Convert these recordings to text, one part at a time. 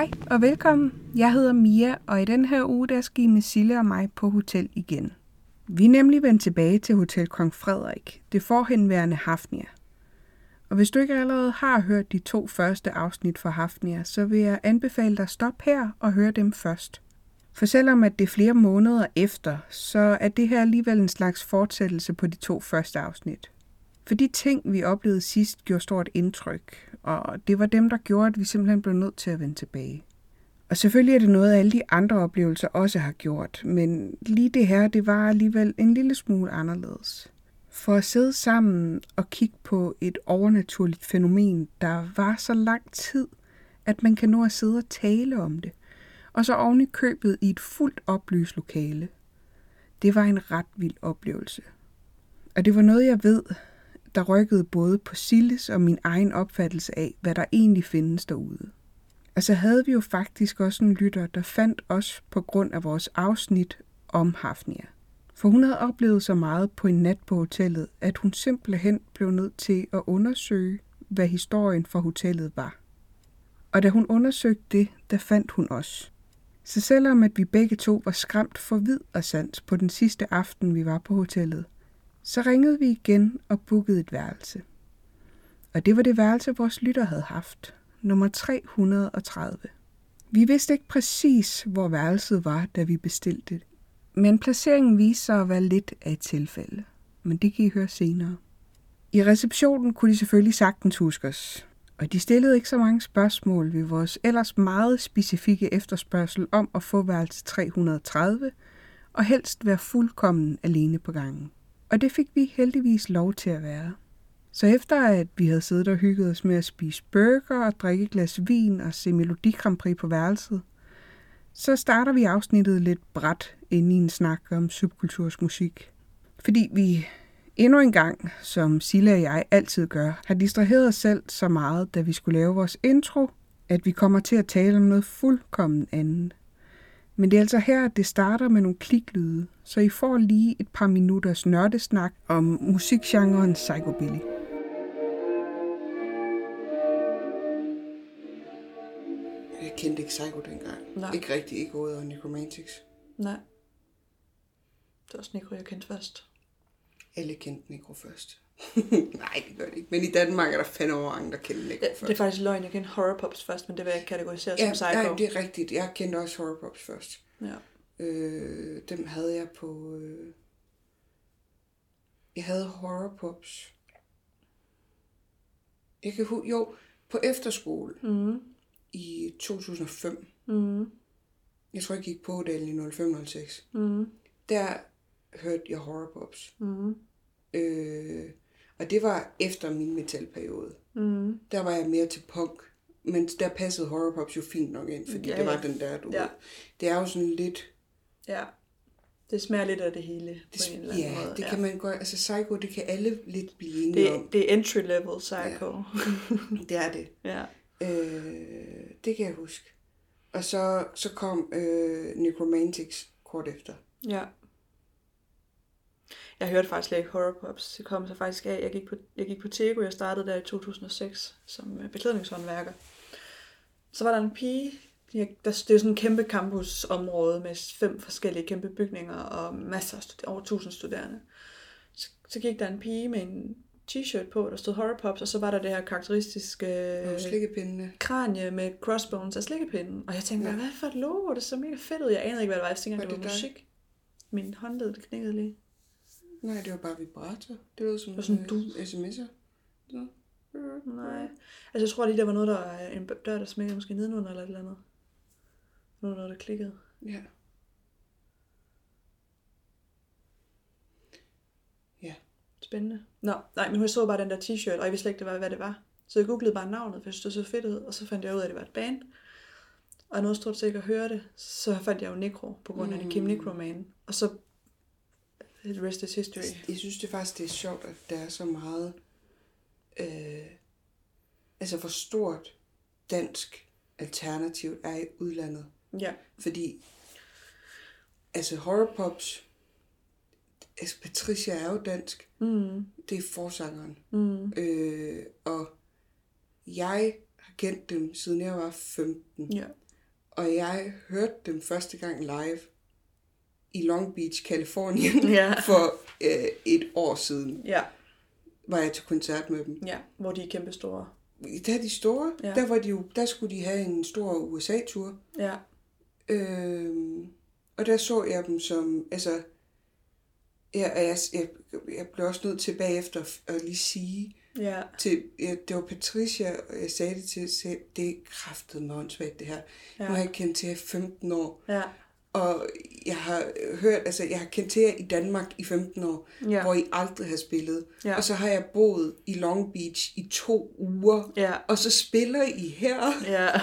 Hej og velkommen. Jeg hedder Mia, og i den her uge der skal I med Sille og mig på hotel igen. Vi er nemlig vendt tilbage til Hotel Kong Frederik, det forhenværende Hafnia. Og hvis du ikke allerede har hørt de to første afsnit fra Hafnia, så vil jeg anbefale dig at stoppe her og høre dem først. For selvom at det er flere måneder efter, så er det her alligevel en slags fortsættelse på de to første afsnit. For de ting, vi oplevede sidst, gjorde stort indtryk, og det var dem, der gjorde, at vi simpelthen blev nødt til at vende tilbage. Og selvfølgelig er det noget, alle de andre oplevelser også har gjort, men lige det her, det var alligevel en lille smule anderledes. For at sidde sammen og kigge på et overnaturligt fænomen, der var så lang tid, at man kan nå at sidde og tale om det, og så oven i købet i et fuldt oplyst lokale. Det var en ret vild oplevelse. Og det var noget, jeg ved, der rykkede både på Silles og min egen opfattelse af, hvad der egentlig findes derude. Og så havde vi jo faktisk også en lytter, der fandt os på grund af vores afsnit om Hafnia. For hun havde oplevet så meget på en nat på hotellet, at hun simpelthen blev nødt til at undersøge, hvad historien for hotellet var. Og da hun undersøgte det, der fandt hun os. Så selvom at vi begge to var skræmt for vid og sans på den sidste aften, vi var på hotellet, så ringede vi igen og bookede et værelse. Og det var det værelse, vores lytter havde haft, nummer 330. Vi vidste ikke præcis, hvor værelset var, da vi bestilte det. Men placeringen viste sig at være lidt af et tilfælde. Men det kan I høre senere. I receptionen kunne de selvfølgelig sagtens huske os. Og de stillede ikke så mange spørgsmål ved vores ellers meget specifikke efterspørgsel om at få værelse 330, og helst være fuldkommen alene på gangen. Og det fik vi heldigvis lov til at være. Så efter at vi havde siddet og hygget os med at spise burger og drikke et glas vin og se Melodi Grand Prix på værelset, så starter vi afsnittet lidt bræt ind i en snak om subkulturs musik. Fordi vi endnu en gang, som Silla og jeg altid gør, har distraheret os selv så meget, da vi skulle lave vores intro, at vi kommer til at tale om noget fuldkommen andet. Men det er altså her, at det starter med nogle kliklyde, så I får lige et par minutters nørdesnak om musikgenren psychobilly. Jeg kendte ikke Psycho dengang. Nej. Ikke rigtig, ikke ud af Necromantics. Nej. Det var også Nico, jeg kendte først. Alle kendte Necro først. Nej, det gør det ikke. Men i Danmark er der fandme mange, der kender Necro Det, først. det er faktisk løgn, jeg kendte Horror Pops først, men det vil jeg kategorisere ja, som psycho. ja, det er rigtigt. Jeg kendte også Horror Pops først. Ja. Øh, dem havde jeg på... Øh... Jeg havde Horror Pops. Jeg kan hu- jo, på efterskole Mm. i 2005. Mm. Jeg tror, jeg gik på Dalen i 0506. Mm. Der hørte jeg Horror Pops. Mm. Øh, og det var efter min metalperiode. Mm. Der var jeg mere til punk. Men der passede horror pops jo fint nok ind, fordi Ja, ja, det var ja. den der, du Ja. ved. Det er jo sådan lidt... Ja. Det smager lidt af det hele på Det, en eller anden ja, måde. det kan man godt... Altså Psycho, det kan alle lidt blive enige det, om. det er entry level psycho. Det er det. ja. Øh, det kan jeg huske. Og så, så kom øh, Necromantics kort efter. Ja. Jeg hørte faktisk slet ikke Horror Pops. Det kom så faktisk af. Jeg gik på, jeg gik på Tego. Jeg startede der i 2006 som øh, beklædningshåndværker. Så var der en pige. Der, det er sådan en kæmpe campusområde med fem forskellige kæmpe bygninger og masser af stud- over 1000 studerende. Så, så gik der en pige med en t-shirt på, der stod Horror Pops, og så var der det her karakteristiske øh, kranje med crossbones af slikkepinden. Og jeg tænkte, ja. hvad for et logo? Det så mega fedt ud. Jeg anede ikke, hvad det var. Jeg tænkte, Var det var det dig? musik. Min håndled knækkede lige. Nej, det var bare vibrator. Det var som, var sådan øh, du. sms'er. Så. Nej. Altså, jeg tror lige, der var noget, der var en dør, der smækkede måske nedenunder eller et eller andet. Noget, noget der klikkede. Ja. Ja. Spændende. Nå, nej, men hun så bare den der t-shirt, og jeg vidste slet ikke, det var, hvad det var. Så jeg googlede bare navnet, for jeg synes, det så fedt ud, og så fandt jeg ud af, at det var et band. Og jeg nåede stort ikke at høre det, så fandt jeg jo Necro, på grund af mm. det Kim Necroman. Og så The rest is history. Jeg synes det faktisk, det er sjovt, at der er så meget... Øh, altså, hvor stort dansk alternativ er i udlandet. Ja. Fordi, altså horrorpops, altså Patricia er jo dansk. Mm. Det er forsangeren. Mm. Øh, og jeg har kendt dem, siden jeg var 15. Ja. Og jeg hørte dem første gang live i Long Beach, Kalifornien, Ja. for øh, et år siden. Ja. Var jeg til koncert med dem. Ja, hvor de er kæmpe store. Der er de store. Ja. Der, var de jo, der skulle de have en stor USA-tur. Ja. Øhm, og der så jeg dem som, altså, jeg, jeg, jeg, jeg blev også nødt til bagefter at lige sige Ja. til, ja, det var Patricia, og jeg sagde det til, sagde, det er kraftet med det her. Ja. Nu har jeg kendt til i 15 år, Ja. Og jeg har hørt, altså jeg har kendt til jer i Danmark i 15 år, Ja. hvor I aldrig har spillet. Ja. Og så har jeg boet i Long Beach i to uger, Ja. og så spiller I her. Ja.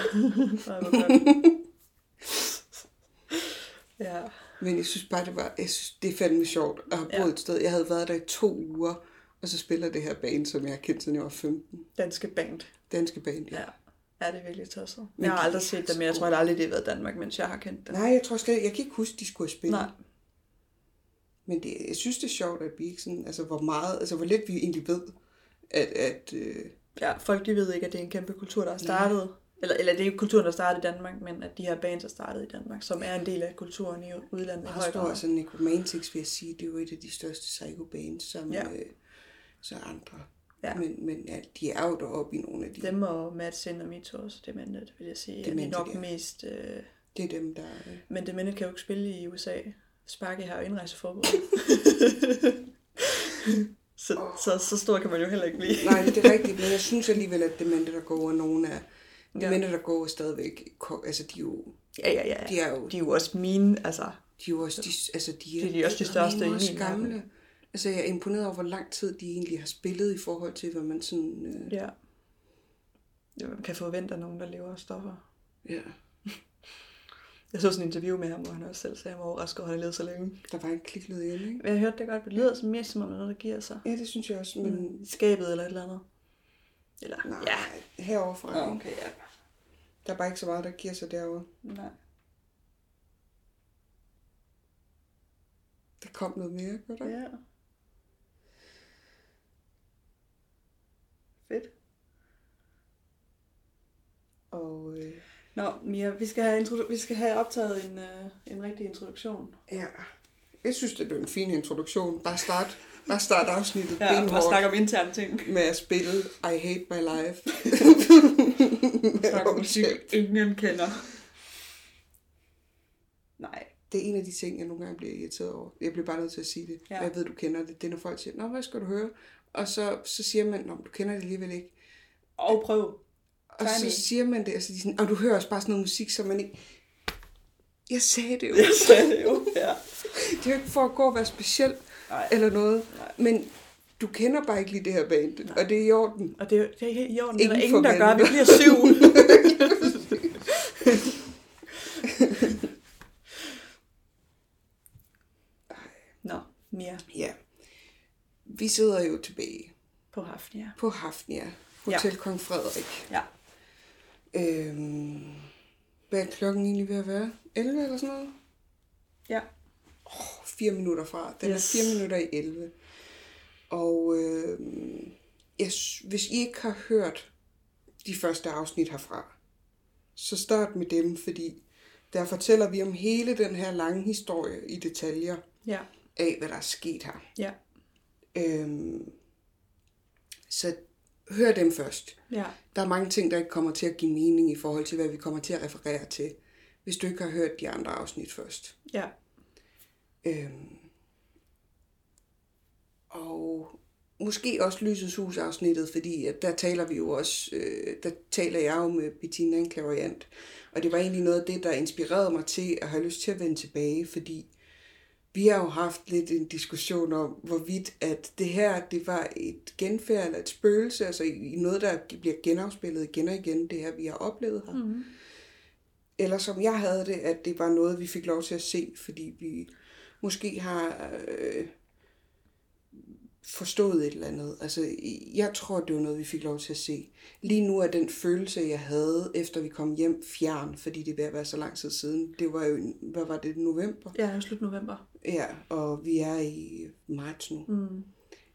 Ja. Men jeg synes bare, det var, jeg synes, det er fandme sjovt at have boet Ja. et sted. Jeg havde været der i to uger, og så spiller det her band, som jeg har kendt, siden jeg var 15. Danske band. Danske band, ja. Ja. Ja, det er virkelig tosset. Men Jeg har aldrig set dem, men jeg tror aldrig, det har været Danmark, mens jeg har kendt dem. Nej, jeg tror slet jeg kan ikke huske, de skulle have spillet. Nej. Men det, jeg synes, det er sjovt, at vi ikke sådan, altså hvor meget, altså hvor lidt vi egentlig ved, at, at øh, Ja, folk de ved ikke, at det er en kæmpe kultur, der er startet. Eller, eller det er ikke kulturen, der startede i Danmark, men at de her bands er startet i Danmark, som er en del af kulturen i udlandet høj Også altså Necromantics, vil jeg sige, det er jo et af de største psycho-bands, som ja. øh, så andre. Ja. Men, men ja, de er jo deroppe i nogle af de, Dem og Sin og Mitos, Demented, vil jeg sige, er de Demented, nok ja. mest... Øh... det er dem, der... Øh, Men Demented kan jo ikke spille i USA. Sparke har jo indrejseforbud. så, så, så stor kan man jo heller ikke blive. nej, det er rigtigt, men jeg synes alligevel, at Demente, der går er nogle af... Ja. Demente, der går stadigvæk... Altså, de er jo... Ja, ja, ja. De er jo, De er jo også mine, altså... de er jo også... De, altså, de er, Det er de også de største i min gamle. verden. Altså, jeg er imponeret over, hvor lang tid de egentlig har spillet i forhold til, hvad man sådan... Øh, Ja. Ja, Man kan forvente af nogen, der lever af stoffer. ja. Jeg så sådan en interview med ham, hvor han også selv sagde, at han var overrasket over, at han levede så længe. Der var en kliklyd igen, ikke? Jeg hørte det godt, det lyder som mere som om, noget, der giver sig. Ja, det synes jeg også, men... I skabet eller et eller andet. Eller, Nej, ja. ja. heroverfra. Ikke? okay, ja. Der er bare ikke så meget, der giver sig derovre. Nej. Der kom noget mere, gør der? Ja. Fedt. Og øh, Nå, Mia, vi skal have, introdu- vi skal have optaget en, øh, en rigtig introduktion. ja, jeg synes, det blev en fin introduktion. Bare start, bare start afsnittet Ja, benhårdt snakke om interne ting. med at spille I Hate My Life. Snakke om musik, ingen kender. Nej. Det er en af de ting, jeg nogle gange bliver irriteret over. Jeg bliver bare nødt til at sige det. Ja. Jeg ved, du kender det. Det er, når folk siger, Nå, hvad skal du høre? Og så, så siger man, men du kender det alligevel ikke. Og prøv. Og Tiny. så siger man det, og så er de sådan, og du hører også bare sådan noget musik, som man ikke... Jeg sagde det jo. Jeg sagde det jo. Ja. Det er jo ikke for at gå og være speciel Nej. eller noget. Nej. Men du kender bare ikke lige det her band, Nej. og det er i orden. Og det er, det er helt i orden. Er der Ingen ingen, der gør. Vi bliver syv. Nå, Mia. Ja. Vi sidder jo tilbage På Hafnia. på Hafnia, Hotel ja. Kong Frederik. Ja. Øhm, hvad er klokken egentlig ved at være? 11 eller sådan noget? Ja. Oh, fire minutter fra. Den yes. Er fire minutter i 11. Og øhm, jeg, hvis I ikke har hørt de første afsnit herfra, så start med dem, fordi der fortæller vi om hele den her lange historie i detaljer Ja. af, hvad der er sket her. Ja. Øhm, så hør dem først. Ja. Der er mange ting, der ikke kommer til at give mening i forhold til, hvad vi kommer til at referere til, hvis du ikke har hørt de andre afsnit først. Ja. Øhm, og måske også Lysets Hus afsnittet, fordi at der taler vi jo også, øh, der taler jeg jo med Bettina en klaverant. Og det var egentlig noget af det, der inspirerede mig til at have lyst til at vende tilbage, fordi vi har jo haft lidt en diskussion om, hvorvidt at det her, det var et genfærd eller et spøgelse, altså i noget, der bliver genafspillet igen og igen, det her, vi har oplevet her. Mm. Eller som jeg havde det, at det var noget, vi fik lov til at se, fordi vi måske har øh, forstået et eller andet. Altså, jeg tror, det var noget, vi fik lov til at se. Lige nu er den følelse, jeg havde, efter vi kom hjem, fjern, fordi det vil være så lang tid siden. Det var jo, hvad var det, november? Ja, slut november. Ja, og vi er i marts nu. Mm.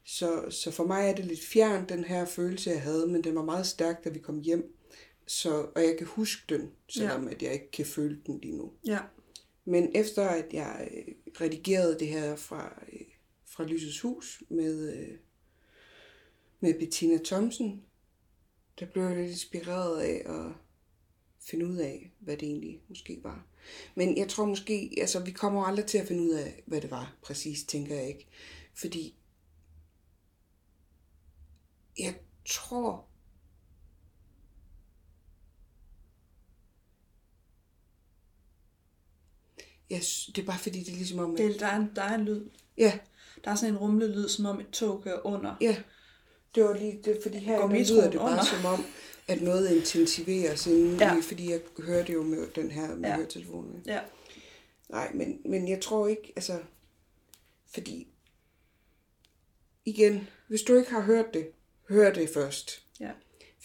Så, så for mig er det lidt fjern, den her følelse, jeg havde, men den var meget stærk, da vi kom hjem. Så, og jeg kan huske den, selvom ja. at jeg ikke kan føle den lige nu. Ja. Men efter at jeg øh, redigerede det her fra, øh, fra Lysets Hus med, øh, med Bettina Thomsen, der blev jeg lidt inspireret af at finde ud af, hvad det egentlig måske var. Men jeg tror måske, altså vi kommer aldrig til at finde ud af, hvad det var præcis, tænker jeg ikke. Fordi jeg tror, yes, det er bare fordi, det er ligesom om... At... Det, der, er en, der er en lyd. Ja. Der er sådan en rumle lyd, som om et tog kører under. Ja. Det var lige det, fordi her lyder det bare under? som om, at noget intensiveres inden, Ja. fordi jeg hører det jo med den her med Ja. ja. høretelefonen. Ja. Nej, men, men jeg tror ikke, altså, fordi, igen, hvis du ikke har hørt det, hør det først. Ja.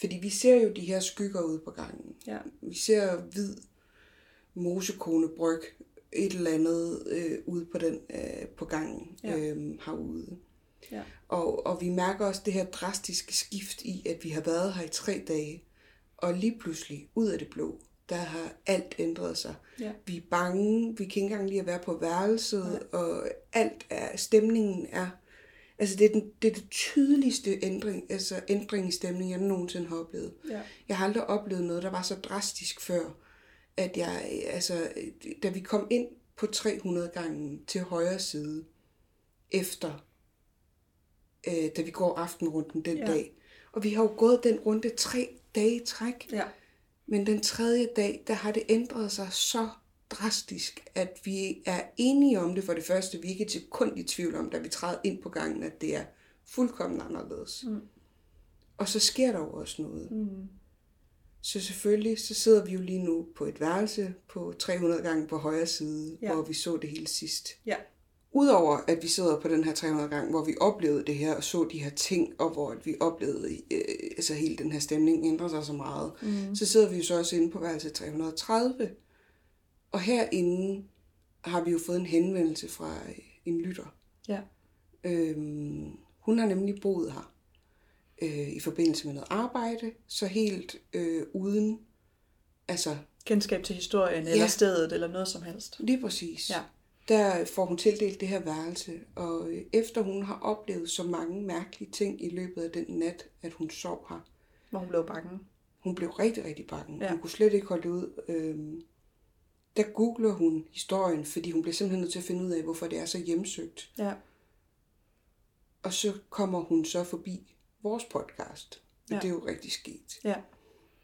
Fordi vi ser jo de her skygger ude på gangen. Ja. Vi ser hvid mosekone bryg et eller andet øh, ude på den øh, på gangen Ja. øh, herude. Ja. Og, og vi mærker også det her drastiske skift i, at vi har været her i tre dage, og lige pludselig, ud af det blå, der har alt ændret sig. Ja. Vi er bange, vi kan ikke engang lide at være på værelset, og alt er, stemningen er, altså det er, den, det er det tydeligste ændring, altså ændring i stemningen, jeg nogensinde har oplevet. Ja. Jeg har aldrig oplevet noget, der var så drastisk før, at jeg, altså, da vi kom ind på 300 gangen til højre side, efter, øh, da vi går aftenrunden den Ja. dag, og vi har jo gået den runde tre dage i træk, Ja. men den tredje dag, der har det ændret sig så drastisk, at vi er enige om det for det første. Vi er ikke et sekund i tvivl om, da vi træder ind på gangen, at det er fuldkommen anderledes. Mm. Og så sker der jo også noget. Mm. Så selvfølgelig, så sidder vi jo lige nu på et værelse på 300 gange på højre side, ja. hvor vi så det hele sidst. Ja. Udover at vi sidder på den her 300 gange, hvor vi oplevede det her og så de her ting, og hvor at vi oplevede, øh, altså hele den her stemning ændrer sig så meget, mm. så sidder vi jo så også inde på værelse 330. Og herinde har vi jo fået en henvendelse fra øh, en lytter. Ja. Øhm, hun har nemlig boet her øh, i forbindelse med noget arbejde, så helt øh, uden, altså Kendskab til historien, Ja. eller stedet, eller noget som helst. lige præcis, Ja. Der får hun tildelt det her værelse, og øh, efter hun har oplevet så mange mærkelige ting i løbet af den nat, at hun sov her, Hvor hun blev bange. hun blev rigtig, rigtig bange. Ja. Hun kunne slet ikke holde ud. Øhm, der googler hun historien, fordi hun bliver simpelthen nødt til at finde ud af, hvorfor det er så hjemsøgt. Ja. Og så kommer hun så forbi vores podcast. Og Ja. det er jo rigtig sket. Ja.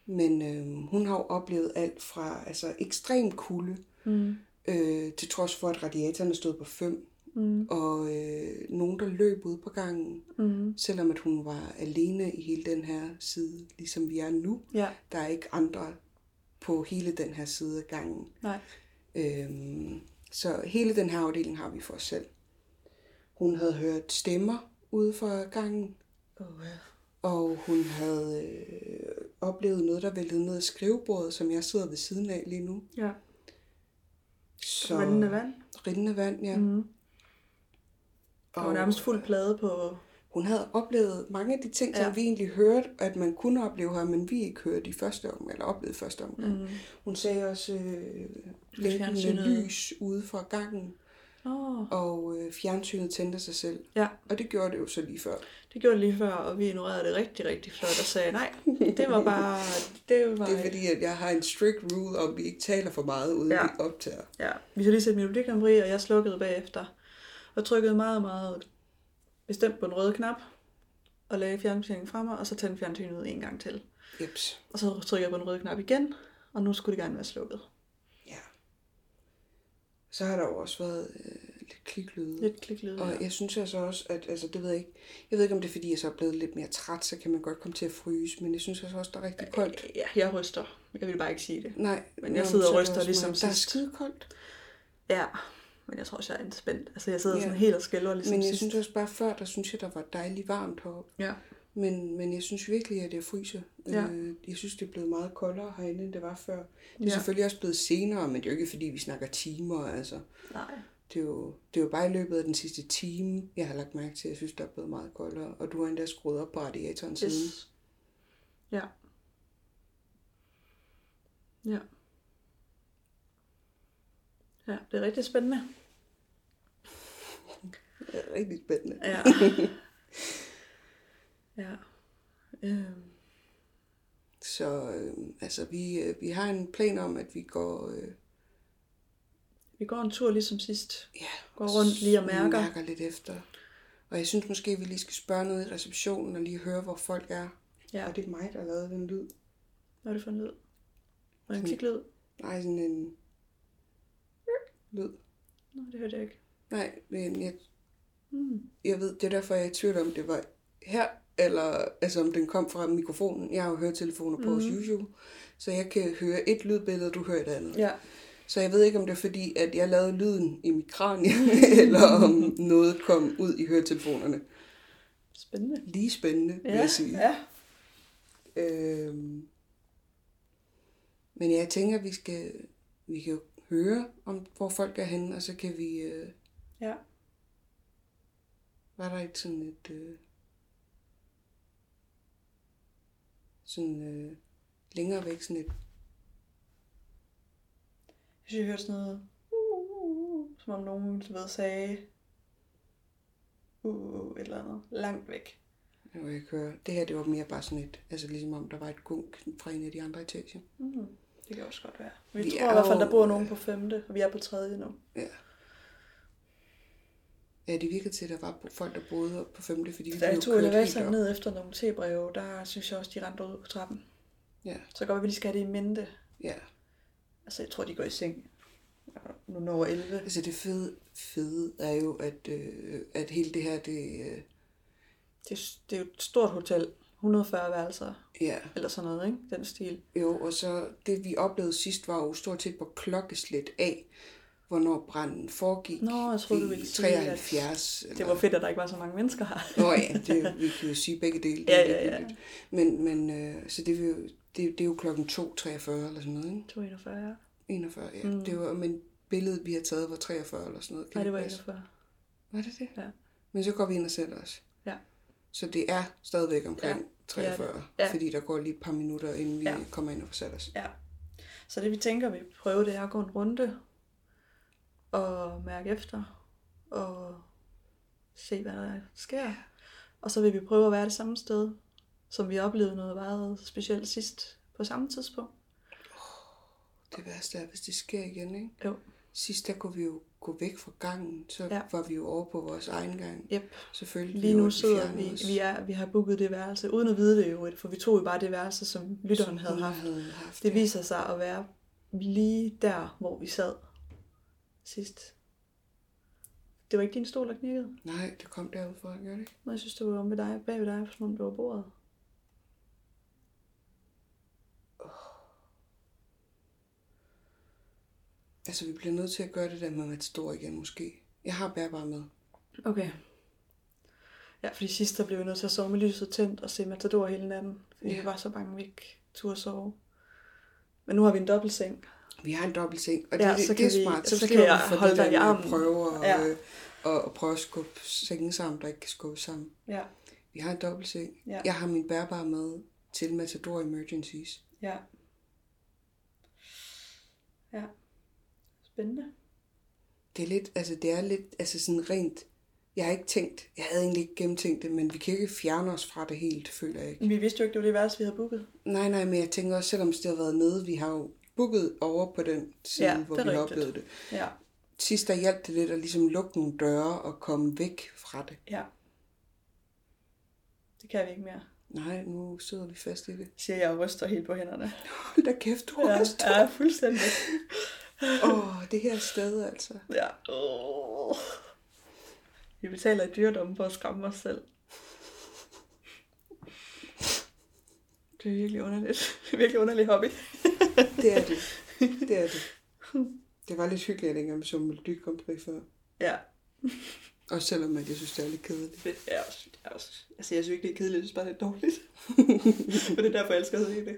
Men øh, hun har jo oplevet alt fra altså, ekstrem kulde, Mm. Øh, til trods for, at radiatorerne stod på 5, Mm. og øh, nogen, der løb ud på gangen, Mm. selvom at hun var alene i hele den her side, ligesom vi er nu. Ja. Der er ikke andre på hele den her side af gangen. Nej. Øhm, så hele den her afdeling har vi for os selv. Hun havde hørt stemmer ude fra gangen, Oh, ja. og hun havde øh, oplevet noget, der væltede ned af skrivebordet, som jeg sidder ved siden af lige nu. Ja. Så, Rindende vand. Rindende vand, ja. Mm. Der var nærmest fuld plade på... Hun havde oplevet mange af de ting, som Ja. vi egentlig hørte, at man kunne opleve her, men vi ikke hørte i første omgang, eller oplevede første omgang. Mm. Hun sagde også øh, blinkende lys ude fra gangen, Oh. og øh, fjernsynet tændte sig selv. Ja, Og det gjorde det jo så lige før. det gjorde det lige før, og vi ignorerede det rigtig, rigtig flot og sagde, nej, det var bare... Det var... Det er fordi, at jeg har en strict rule om, at vi ikke taler for meget, uden Ja. vi optager. Ja, vi har lige set Melodi Grand Prix, og jeg slukkede bagefter. Og trykkede meget, meget bestemt på den røde knap. Og lagde fjernsyningen fra mig, og så tændte fjernsynet en gang til. Jeps. Og så trykkede jeg på den røde knap igen, og nu skulle det gerne være slukket. Ja. Så har der jo også været øh, lidt kliklyde. Lidt kliklyd. Og jeg synes altså også, at altså, det ved jeg ikke, jeg ved ikke, om det er, fordi jeg så er blevet lidt mere træt, så kan man godt komme til at fryse, men jeg synes altså også, der er rigtig koldt. Ja, jeg ryster. Jeg vil bare ikke sige det. Nej, Men jeg sidder og er ryster ligesom mig. Der er sidst. skide koldt. Ja, men jeg tror også, jeg er spændt. Altså, jeg sidder Ja. sådan helt og skælver ligesom Men jeg sidst. synes også bare før, der synes jeg, der var dejligt varmt heroppe. Ja. Men, men jeg synes virkelig, at det fryser. Ja. Øh, jeg synes, det er blevet meget koldere herinde, end det var før. Det er Ja. selvfølgelig også blevet senere, men det er jo ikke, fordi vi snakker timer. Altså. Nej. Det, er jo, det er jo bare i løbet af den sidste time, jeg har lagt mærke til, at jeg synes, der er blevet meget koldere. Og du har endda skruet op på radiatoren siden. Yes. Ja. Ja. Ja, det er rigtig spændende. Det er rigtig spændende. Ja. ja. Øhm. Så øh, altså, vi, øh, vi har en plan om, at vi går... Øh, Vi går en tur ligesom sidst. ja, Går rundt lige og mærker. mærker lidt efter. Og jeg synes måske, vi lige skal spørge noget i receptionen og lige høre, hvor folk er. Ja. Og det er mig, der har lavet den lyd. Hvad er det for en lyd? Var det en kliklyd? Nej, sådan en lyd. Nå, det hørte jeg ikke. Nej, men jeg, Mm. jeg ved, det er derfor, jeg er i tvivl om, det var her, eller altså om den kom fra mikrofonen. Jeg har jo høretelefoner på hos YouTube, så jeg kan høre et lydbillede, du hører et andet. Ja. Så jeg ved ikke, om det er fordi, at jeg lavede lyden i mit kranie, eller om noget kom ud i høretelefonerne. Spændende. Lige spændende, vil Ja, jeg sige. ja. Øhm, men jeg tænker, vi skal vi kan jo høre, om, hvor folk er henne, og så kan vi... Øh, Ja. var der ikke sådan et... Øh, sådan øh, længere væk, sådan et... Jeg synes, jeg hørte sådan noget, uh, som om nogen, du ved, sagde, uh, et eller andet, langt væk. Jeg kan ikke høre. Det her, det var mere bare sådan et... Altså ligesom om der var et gunk fra en af de andre etager. Mm. Det kan også godt være. Vi, Vi tror i hvert fald, jo- der bor nogen på femte, og vi er på tredje nu. Ja. Ja, det virkede til, at der var folk, der boede oppe på femte, fordi vi Da jeg blev tog kørt helt elevatoren op. ned efter nogle tebreve, der synes jeg også, de rendte ud på trappen. Ja, Så godt, vi lige skal have det i mente. ja. Altså, jeg tror, de går i seng. Nu når 11. Altså det fede, fede er jo, at, øh, at hele det her, det... Øh, Det, er- det er jo et stort hotel. 140 værelser, ja, eller sådan noget, ikke? Den stil. jo, og så det vi oplevede sidst var jo stort set på klokkeslæt af, hvornår branden foregik Nå, jeg troede, du ville sige, at 73. Det var fedt, at der ikke var så mange mennesker her. Nå ja, det, vi kan jo sige begge dele. det Ja, ja, ja. Men, men øh, så det, vil jo, det, det er jo klokken 2.43 eller sådan noget, ikke? 241, ja. 41, ja. Mm. Det var, men billedet, vi har taget, var 43 eller sådan noget. Kan Nej, det var passe? 41. Var det det? Ja. Men så går vi ind og sætter os. Ja. Så det er stadigvæk omkring Ja, ja, det. 43, Ja. fordi der går lige et par minutter, inden vi ja. kommer ind og får sat os. Ja. Så det vi tænker, vi prøver, det er at gå en runde og mærke efter og se, hvad der sker. Og så vil vi prøve at være det samme sted, som vi oplevede noget meget specielt sidst på samme tidspunkt. Det værste er, hvis det sker igen, ikke? Jo. Sidst der kunne vi jo gå væk fra gangen, så Ja. var vi jo over på vores egen gang. Yep. Selvfølgelig. Lige nu sidder vi, vi, er, vi har booket det værelse, uden at vide det jo, for vi tog jo bare det værelse, som lytteren Som havde haft. Havde haft Det ja. viser sig at være lige der, hvor vi sad sidst. Det var ikke din stol, der knirkede. Nej, det kom derud fra, gør det ikke? Men jeg synes, det var om ved dig, bag ved dig, som om det var bordet. Altså, vi bliver nødt til at gøre det der med Matador igen, måske. Jeg har bærbar med. Okay. Ja, fordi sidst der blev vi nødt til at sove med lyset tændt og se Matador hele natten. Fordi Ja. vi var så bange, vi ikke turde sove. Men nu har vi en dobbeltseng. Vi har en dobbelt seng, og Ja, det, det, så det kan er vi- smart. så slipper kan jeg vi for holde det dig i armen. Prøve at, Ja. ja. øh, og, og prøve at skubbe sengen sammen, der ikke kan skubbe sammen. Ja. Vi har en dobbelt seng. Ja. Jeg har min bærbare med til Matador Emergencies. Ja. Ja. Spændende. Det er lidt, altså det er lidt, altså sådan rent, jeg har ikke tænkt, jeg havde egentlig ikke gennemtænkt det, men vi kan ikke fjerne os fra det helt, føler jeg ikke. Men vi vidste jo ikke, det var det værelse, vi havde booket. Nej, nej, men jeg tænker også, selvom det har været nede, vi har jo booket over på den side, Ja, hvor vi har rigtigt. oplevet det. Ja. Sidst der hjalp det lidt at ligesom lukke nogle døre og komme væk fra det. Ja. Det kan vi ikke mere. Nej, nu sidder vi fast i det. Siger jeg og ryster helt på hænderne. Hold da kæft, du Ja, har stået. ja fuldstændig. Åh, oh, det her sted altså. Ja. Oh. Vi betaler i dyredom for at skræmme os selv. Det er virkelig underligt. Det er virkelig underlig hobby. Det er det. Det er det. Det var lidt hyggeligt, dengang vi så Melody Grand Prix før. Ja, Også selvom at jeg synes, det er lidt kedeligt. det er også, det er også. Altså, jeg synes ikke, det er kedeligt, jeg synes bare, det er dårligt. Og det er derfor, jeg elsker at se det.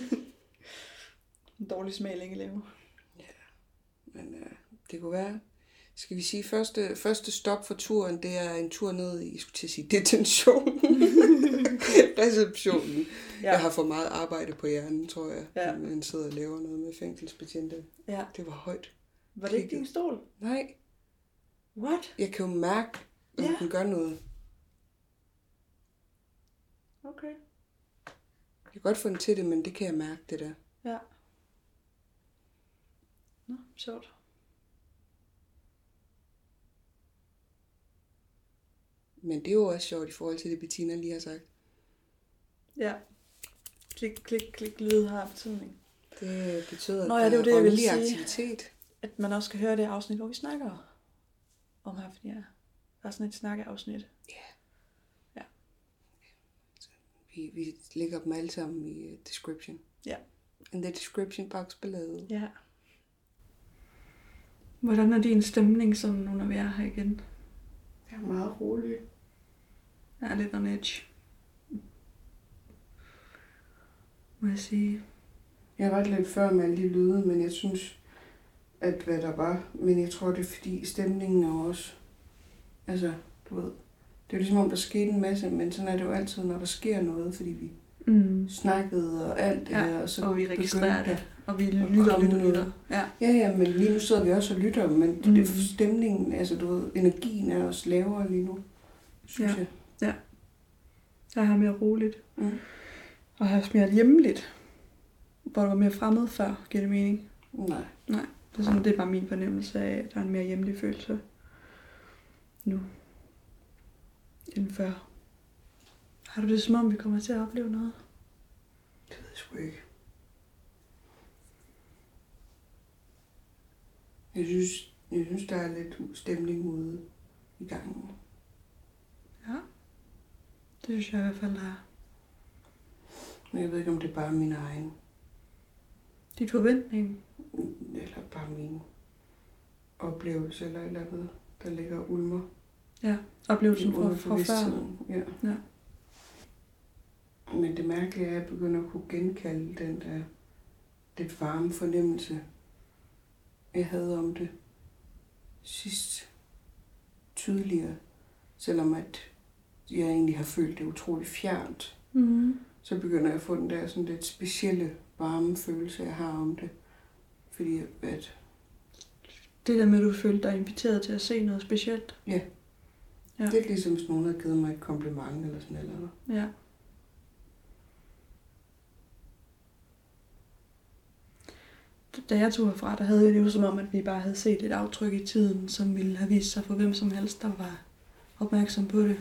en dårlig smag længe leve. Men øh, det kunne være... Skal vi sige, første, første stop for turen, det er en tur ned i, jeg skulle til at sige, detention. Receptionen. Ja. Jeg har for meget arbejde på hjernen, tror jeg. Ja. Man sidder og laver noget med fængselsbetjente. Ja. Det var højt. Var det ikke din stol? Nej, What? jeg kan jo mærke, om Ja. den gør noget. Okay. Jeg kan godt få den til det, men det kan jeg mærke, det der. Ja. Nå, sjovt. Men det er jo også sjovt i forhold til det, Bettina lige har sagt. Ja. Klik, klik, klik, lyd har betydning. Det betyder, Nå ja, det der det, er jeg åndelig sige. aktivitet. At man også skal høre det afsnit, hvor vi snakker om Hafnia. Der er sådan et snakkeafsnit. Vi, vi lægger dem alle sammen i uh, description. Ja. In the description box below. Ja. Hvordan er din stemning sådan nu, når vi er her igen? Jeg er meget rolig. Jeg er lidt on edge. Må jeg sige. Jeg var lidt før med alle de lyde, men jeg synes, at hvad der var. Men jeg tror, det er fordi stemningen er også... Altså, du ved... Det er jo ligesom om, der skete en masse, men sådan er det jo altid, når der sker noget, fordi vi Mm. snakkede og alt det Ja, der. Og, så og vi registrerer det. Og vi lytter og lytter lytter. Ja. Ja, ja, men lige nu sidder vi også og lytter, men mm. Det, stemningen, altså du ved, energien er også lavere lige nu, synes Ja. jeg. Jeg har mere roligt. Mm. Og har haft mere hjemmeligt. Hvor det var mere fremmed før, giver det mening. Nej. Det er, sådan, det er bare min fornemmelse af, at der er en mere hjemlig følelse nu, end før. Har du det som om, vi kommer til at opleve noget? Det ved jeg sgu ikke. Jeg synes, jeg synes, der er lidt stemning ude i gangen. Ja. Det synes jeg i hvert fald, der er. Men jeg ved ikke, om det er bare min egen, Dit forventning. eller bare min oplevelse, eller et eller andet, der ligger ulmer. Ja, oplevelsen fra, fra før. Ja. Ja. Men det mærkelige er, at jeg begynder at kunne genkalde den der lidt varme fornemmelse, jeg havde om det sidst tydeligere. Selvom at jeg egentlig har følt det utroligt fjernt, Mm-hmm. så begynder jeg at få den der sådan lidt specielle varme følelse, jeg har om det. Fordi at, Det der med, at du følte dig inviteret til at se noget specielt. Ja. ja. det er ligesom, hvis nogen havde givet mig et kompliment eller sådan noget. Ja. Da jeg tog herfra, der havde jeg det jo som om, at vi bare havde set et aftryk i tiden, som ville have vist sig for hvem som helst, der var opmærksom på det.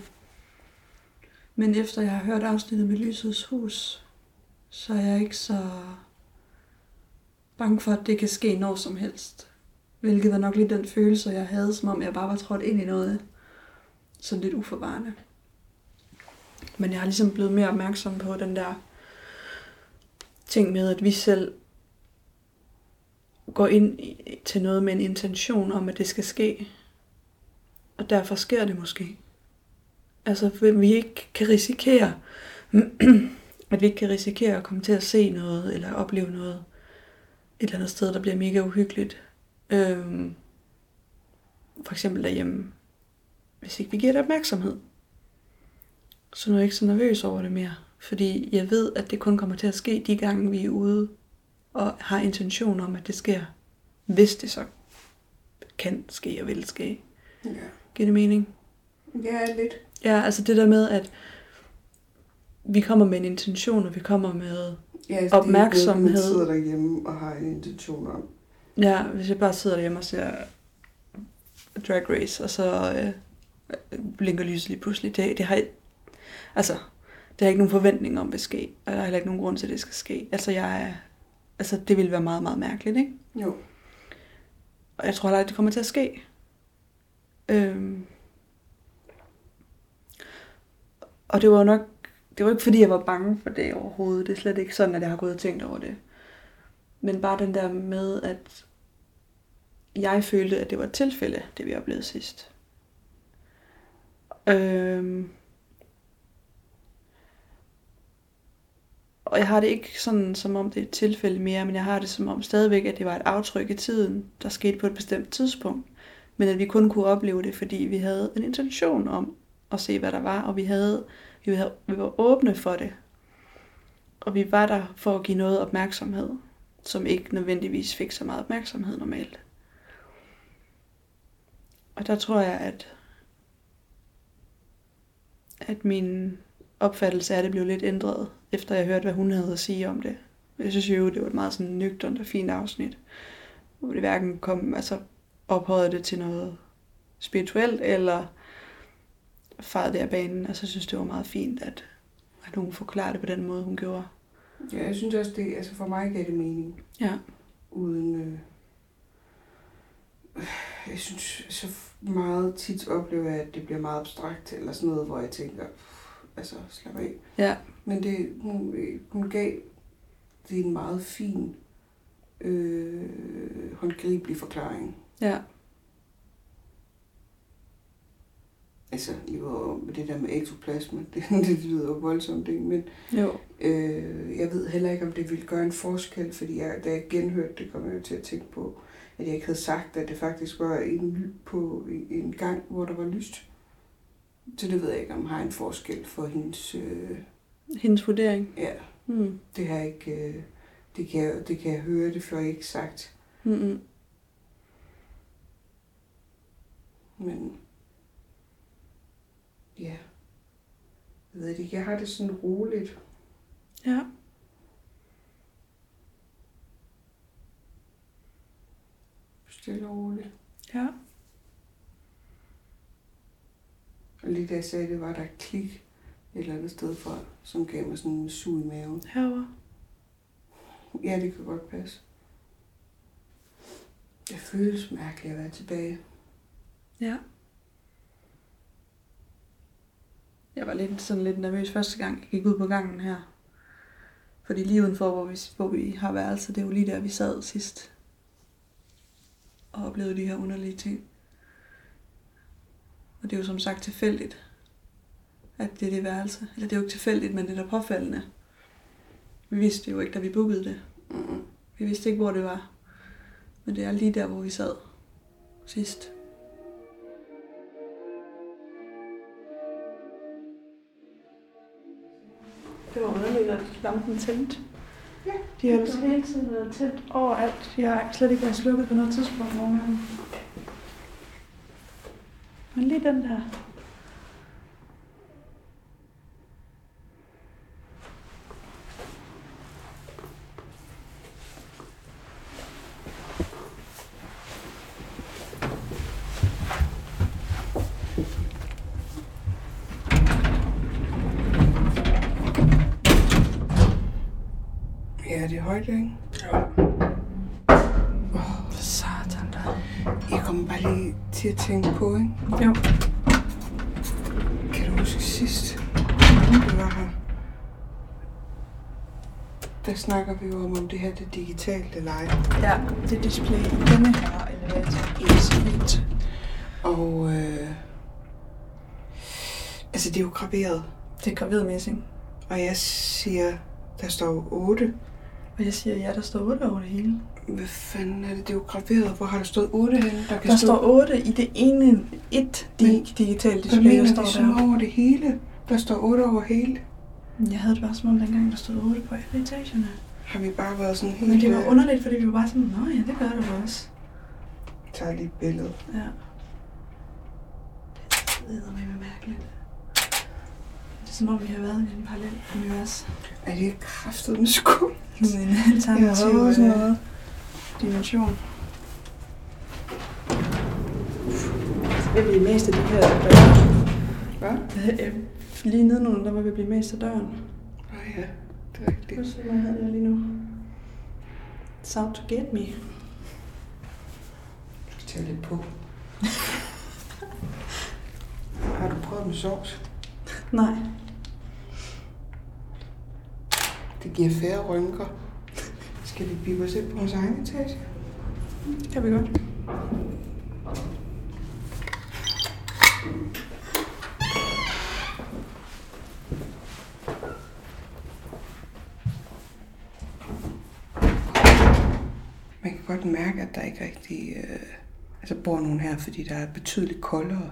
Men efter jeg har hørt afsnittet med Lysets Hus, så er jeg ikke så bange for, at det kan ske når som helst. Hvilket var nok lidt den følelse, jeg havde, som om jeg bare var trådt ind i noget sådan lidt uforvarende. Men jeg har ligesom blevet mere opmærksom på den der ting med, at vi selv går ind i- til noget med en intention om, at det skal ske. Og derfor sker det måske. Altså, vi ikke kan risikere, at vi ikke kan risikere at komme til at se noget, eller opleve noget et eller andet sted, der bliver mega uhyggeligt. Øhm, for eksempel derhjemme, hvis ikke vi giver det opmærksomhed. Så nu er jeg ikke så nervøs over det mere. Fordi jeg ved, at det kun kommer til at ske de gange, vi er ude og har intention om, at det sker. Hvis det så kan ske og vil ske. Ja. Giver det mening? Ja, lidt. Ja, altså det der med, at vi kommer med en intention, og vi kommer med... Ja, altså, Det Opmærksomhed. man sidder derhjemme og har en intention om. Ja, hvis jeg bare sidder derhjemme og ser Drag Race, og så øh, blinker lyset lige pludselig. Det, det har altså, det har jeg ikke nogen forventning om, vil ske. Og der er heller ikke nogen grund til, at det skal ske. Altså, jeg er, altså, det ville være meget, meget mærkeligt, ikke? Jo. Og jeg tror heller, at det kommer til at ske. Øhm. Og det var jo nok, det var ikke fordi, jeg var bange for det overhovedet. Det er slet ikke sådan, at jeg har gået og tænkt over det. Men bare den der med, at jeg følte, at det var et tilfælde, det vi oplevede sidst. Øhm. Og jeg har det ikke sådan, som om det er et tilfælde mere, men jeg har det som om stadigvæk, at det var et aftryk i tiden, der skete på et bestemt tidspunkt. Men at vi kun kunne opleve det, fordi vi havde en intention om at se, hvad der var, og vi, havde, vi, havde, vi var åbne for det. Og vi var der for at give noget opmærksomhed, som ikke nødvendigvis fik så meget opmærksomhed normalt. Og der tror jeg, at, at min opfattelse af det blev lidt ændret, efter jeg hørte, hvad hun havde at sige om det. Jeg synes jo, det var et meget sådan nøgternt og fint afsnit, hvor det hverken kom, altså ophøjede det til noget spirituelt, eller farede det af banen. Altså, jeg synes, det var meget fint, at, at hun forklarede det på den måde, hun gjorde. Ja, jeg synes også, det, altså for mig gav det mening. Ja. Uden, øh, jeg synes så meget tit oplever jeg, at det bliver meget abstrakt, eller sådan noget, hvor jeg tænker, altså slap af. Ja. Men det, hun, hun gav det en meget fin, øh, håndgribelig forklaring. Ja. Altså, det var det der med ektoplasma, det, det lyder jo voldsomt, ikke? Men Jo. øh, jeg ved heller ikke, om det ville gøre en forskel, fordi jeg, da jeg genhørte det, kom jeg til at tænke på, at jeg ikke havde sagt, at det faktisk var en, på en gang, hvor der var lyst. Så det ved jeg ikke, om har en forskel for hendes... Øh, Hendes vurdering. ja, Mm. det har jeg ikke... Øh, det, kan jeg, det kan jeg høre, det får jeg ikke sagt. Mm-mm. Men ja, jeg ved ikke. Jeg har det sådan roligt. Ja. Stille og roligt. Ja. Og lige da jeg sagde det, var der et klik et eller andet sted fra, som gav mig sådan en sug i maven. Herovre. Ja, det kan godt passe. Det føles mærkeligt at være tilbage. Ja. Jeg var lidt, sådan lidt nervøs første gang, jeg gik ud på gangen her. Fordi lige udenfor, hvor vi, hvor vi har værelse, det er jo lige der, vi sad sidst. Og oplevede de her underlige ting. Og det er jo som sagt tilfældigt, at det er det værelse. Eller det er jo ikke tilfældigt, men det er da påfaldende. Vi vidste jo ikke, da vi bookede det. Vi vidste ikke, hvor det var. Men det er lige der, hvor vi sad sidst. Det var underligt, at lampen tændte. Ja, De har hele tiden været tændt overalt. De har slet ikke været slukket på noget tidspunkt nogen gange. Men lige den der. Ja, det er højt, ikke? Satan da. Jeg kommer bare lige til at tænke på, ikke? Jo. Kan du huske sidst, du var her? Der snakker vi jo om, om det her det digitalt eller ej. Ja, det display i denne her elevator. Og øh, altså det er jo graveret. Det er gravidmæssing. Og jeg siger, der står jo 8. Og jeg siger, ja, der står 8 over det hele. Hvad fanden er det? Det er jo graveret. Hvor har der stået 8 henne? Der kan Der stå, står 8 i det ene, et Men- di- digitalt display, der mener står vi sådan der. over det hele? Der står 8 over hele. Jeg havde det bare som om dengang, der stod 8 på alle etagerne. Har vi bare været sådan helt... Men det var øh, underligt, fordi vi var bare sådan, nå ja, det gør det også. tager lige et billede. Ja. Det er med mærkeligt. Det er som om, vi har været i en parallel univers. Er det kraftet med skum? Sådan en Jeg alternativ har sådan øh, noget. dimension. Jeg bliver mest af de her døre. Hvad? Lige nedenunder, der var vi blive mest af døren. Nå ja, det er rigtigt. Se, hvad havde jeg lige nu. It's out to get me. Jeg skal tage lidt på. prøvet med sovs. Nej. Det giver færre rynker. Skal vi bippe os ind på vores egen etage? Det kan vi godt. Godt mærke, at der ikke rigtig øh, altså bor nogen her, fordi der er betydeligt koldere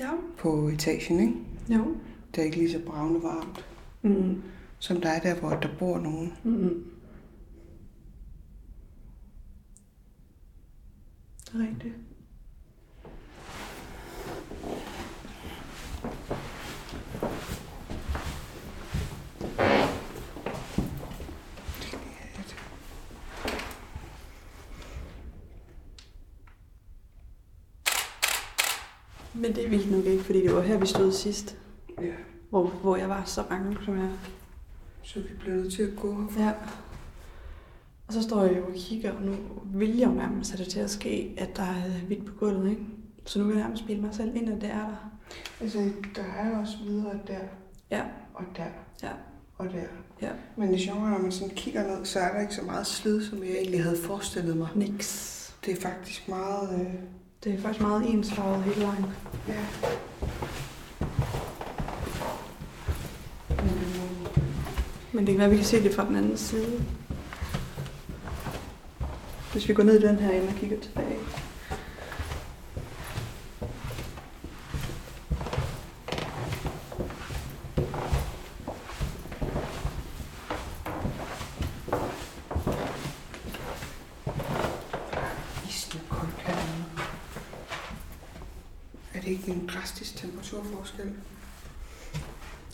Ja. på etagen, ikke? Jo. Det er ikke lige så bravende varmt, Mm. som der er der, hvor der bor nogen. Mm. Det er rigtigt. Men det er vildt nok ikke, fordi det var her, vi stod sidst. Ja, Hvor, hvor jeg var så bange, som jeg så vi bliver nødt til at gå herfra. Ja. Og så står jeg jo og kigger, og nu vil jeg jo nærmest have det til at ske, at der er hvidt på gulvet, ikke? Så nu vil jeg nærmest bilde mig selv ind, at det er der. Altså, der er også videre der, Ja, og der, ja, og der. ja. Men det sjove er, når man sådan kigger ned, så er der ikke så meget slid, som jeg egentlig havde forestillet mig. Niks. Det er faktisk meget... Øh, Det er faktisk meget ensfarvet hele vejen. ja. Men det kan være, at vi kan se det fra den anden side. Hvis vi går ned i den her ende og kigger tilbage. Isende koldt hernede. Er det ikke en drastisk temperaturforskel?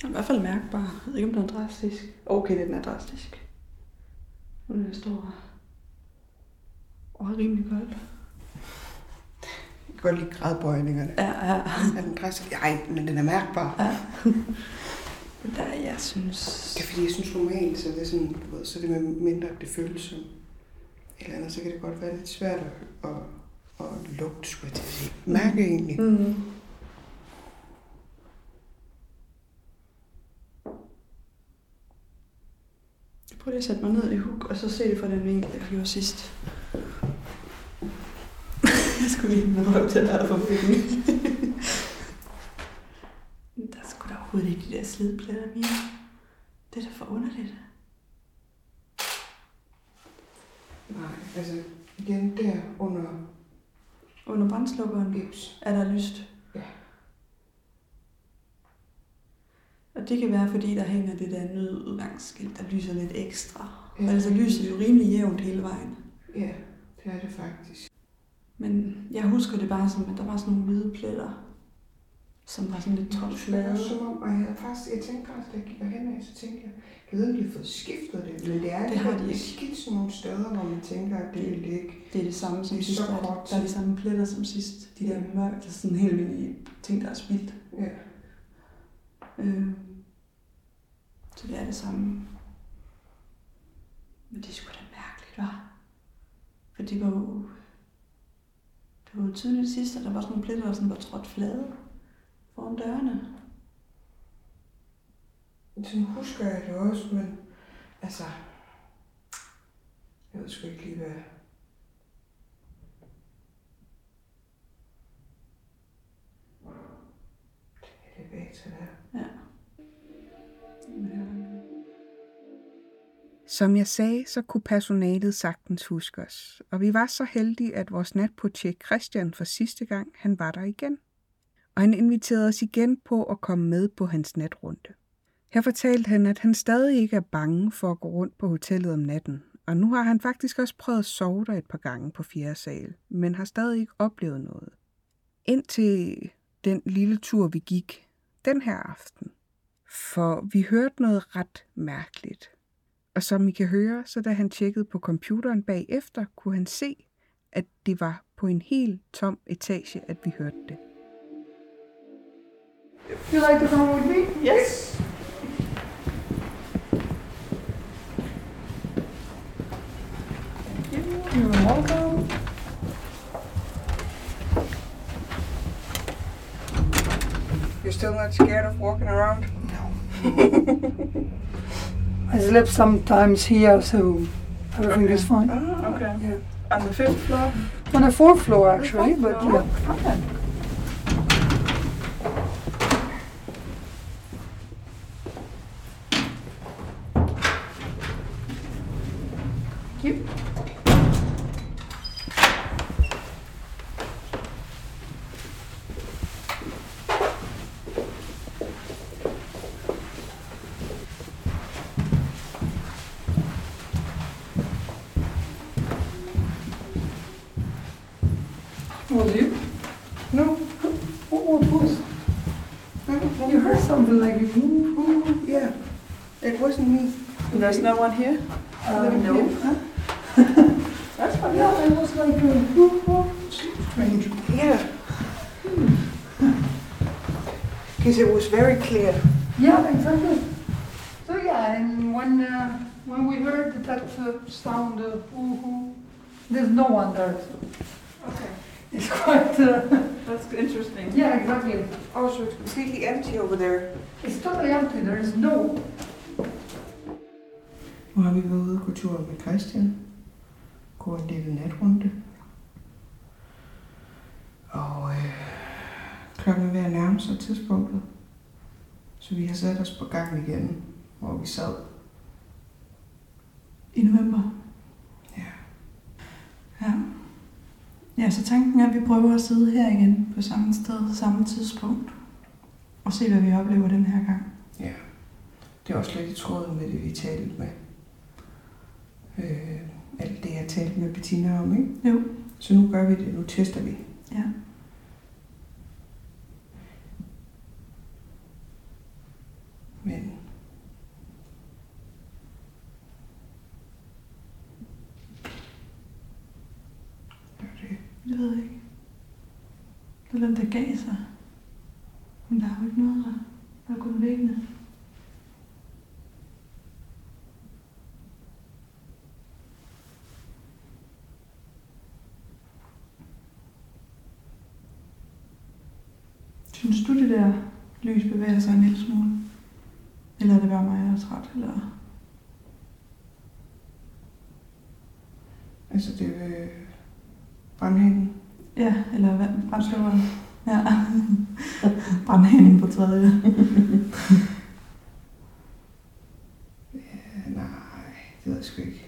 I hvert fald mærkbar. Jeg ved ikke, om den er drastisk. Okay, den er drastisk. Nu er den står og er rimelig koldt. Jeg kan godt lide gradbøjningerne. Ja, ja. Er den drastisk? Ej, men den er mærkbar. Ja. Der, jeg synes... Det er fordi, jeg synes normalt, så er det sådan, du ved, så er det med mindre, det føles som eller andet, så kan det godt være lidt svært at, at, at lugte, skulle jeg til at sige. Mærke egentlig. Mm. Prøver lige at sætte mig ned i huk, og så se det fra den vinkel, jeg gjorde sidst. jeg skulle lige med røv til at være for fint. der er sgu da overhovedet ikke de der slidpletter mere. Det er da for underligt. Nej, altså igen der under Under brændslukkeren gips. er der lyst. Og det kan være, fordi der hænger det der nødudgangsskilt, der lyser lidt ekstra. Ja. Ja. Altså lyser jo rimelig jævnt hele vejen. Ja, det er det faktisk. Men jeg husker det bare som, at der var sådan nogle hvide pletter, som var sådan lidt Det flade. som om, og jeg, faktisk, jeg tænkte faktisk, da jeg gik hen, så tænkte jeg, jeg ved, om de har fået skiftet det, men det er Det har de ikke. skidt sådan nogle steder, hvor man tænker, at det vil ikke. Det er det samme som Det er sidst. så kort der er de samme pletter som sidst. De der mørke, der er sådan helt vildt ting, der er spildt. Ja. Øh. Så det er det samme. Men det skulle sgu da mærkeligt, var. For det var jo... Det var jo tydeligt sidst, at der var sådan nogle pletter, der sådan var trådt flade foran dørene. Sådan husker jeg det også, men altså, jeg ved sgu ikke lige, hvad... Det er Som jeg sagde, så kunne personalet sagtens huske os, og vi var så heldige, at vores natportier Christian for sidste gang, han var der igen. Og han inviterede os igen på at komme med på hans natrunde. Her fortalte han, at han stadig ikke er bange for at gå rundt på hotellet om natten, og nu har han faktisk også prøvet at sove der et par gange på fjerde sal, men har stadig ikke oplevet noget. Indtil den lille tur, vi gik den her aften. For vi hørte noget ret mærkeligt. Og som I kan høre, så da han tjekkede på computeren bagefter, kunne han se, at det var på en helt tom etage, at vi hørte det. You like to come with me? Yes. You're welcome. Jeg still not scared of walking around? I slept sometimes here, so everything is fine. Ah, Okay. Yeah. On the fifth floor? On the fourth floor, actually, but floor. yeah. Okay. Yep. Was you? No. What, what was? You like a whoo, whoo. Yeah. It wasn't me. There's no one here? Uh, Living no. here? Huh? That's fine. Yeah, it was like a whoo, whoo. Strange. Yeah. Because it was very clear. Yeah, exactly. So yeah, and when uh, when we heard that uh, sound, uh, whoo, whoo, there's no one there. So Okay. it's quite. Uh, That's interesting. yeah, exactly. Oh, so it's completely empty over there. It's totally empty. There is no. Nu har vi været ude og gå tur med Christian. Gå en lille natrunde. Og øh, klokken er ved at nærme sig tidspunktet. Så vi har sat os på gang igen, hvor vi sad. I november? Ja. Ja. Ja, så tanken er, at vi prøver at sidde her igen på samme sted, samme tidspunkt. Og se, hvad vi oplever den her gang. Ja. Det er også lidt i tråd med det, vi talte med. Øh, alt det, jeg talte med Bettina om, ikke? Jo. Så nu gør vi det. Nu tester vi. Ja. Men det var det. Jeg ved ikke. Eller om det der gav sig. Men der er jo ikke noget der. Der er kun væggene. Synes du, det der lys bevæger sig en lille smule? Eller er det bare mig, der er træt? Eller? Altså det øh, brandhængen. Ja, eller hvad? Brændsløveren. Ja. Brandhænden på tredje. Ja, nej, det ved jeg sgu ikke.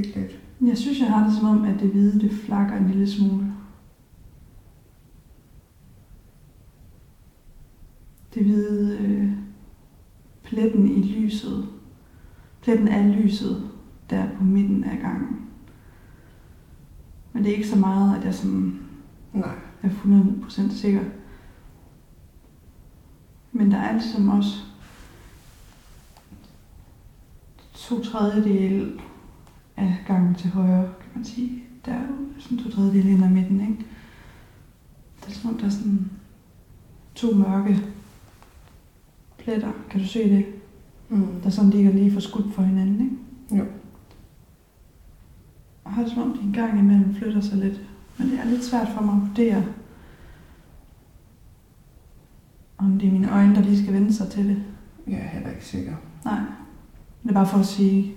Måske lidt. Jeg synes, jeg har det som om, at det hvide, det flakker en lille smule. Det hvide øh, pletten i lyset. Pletten af lyset der på midten af gangen. Men det er ikke så meget, at jeg sådan Nej. er 100% sikker. Men der er ligesom også to tredjedele af gangen til højre, kan man sige. Der er jo sådan to tredjedele ind ad midten, ikke? Det er som om, der er sådan to mørke pletter. Kan du se det? Mm. Der sådan ligger lige for skudt for hinanden, ikke? Jo. Og har det som om, de en gang imellem flytter sig lidt. Men det er lidt svært for mig at vurdere, om det er mine øjne, der lige skal vende sig til det. Jeg er heller ikke sikker. Nej. Det er bare for at sige,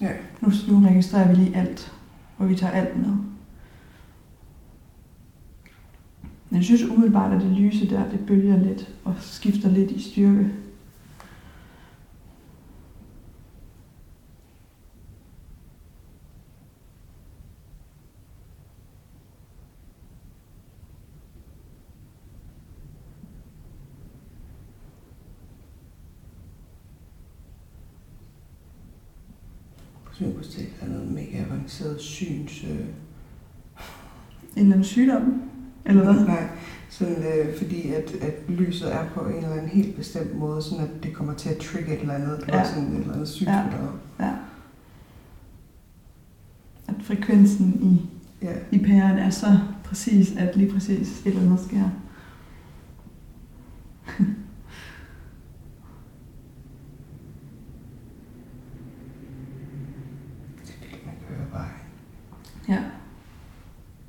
Ja. nu, nu registrerer vi lige alt, og vi tager alt med. Men jeg synes umiddelbart, at det lyse der, det bølger lidt og skifter lidt i styrke. Superstil er noget mega avanceret syns... Øh, En eller anden sygdom, eller hvad? Nej, sådan, øh, fordi at, at lyset er på en eller anden helt bestemt måde, sådan at det kommer til at trigge et eller andet. Ja. sådan et eller andet sygt Ja. ja. Ja. At frekvensen i Ja. i pæren er så præcis, at lige præcis et eller andet sker. Man hører bare. Ja.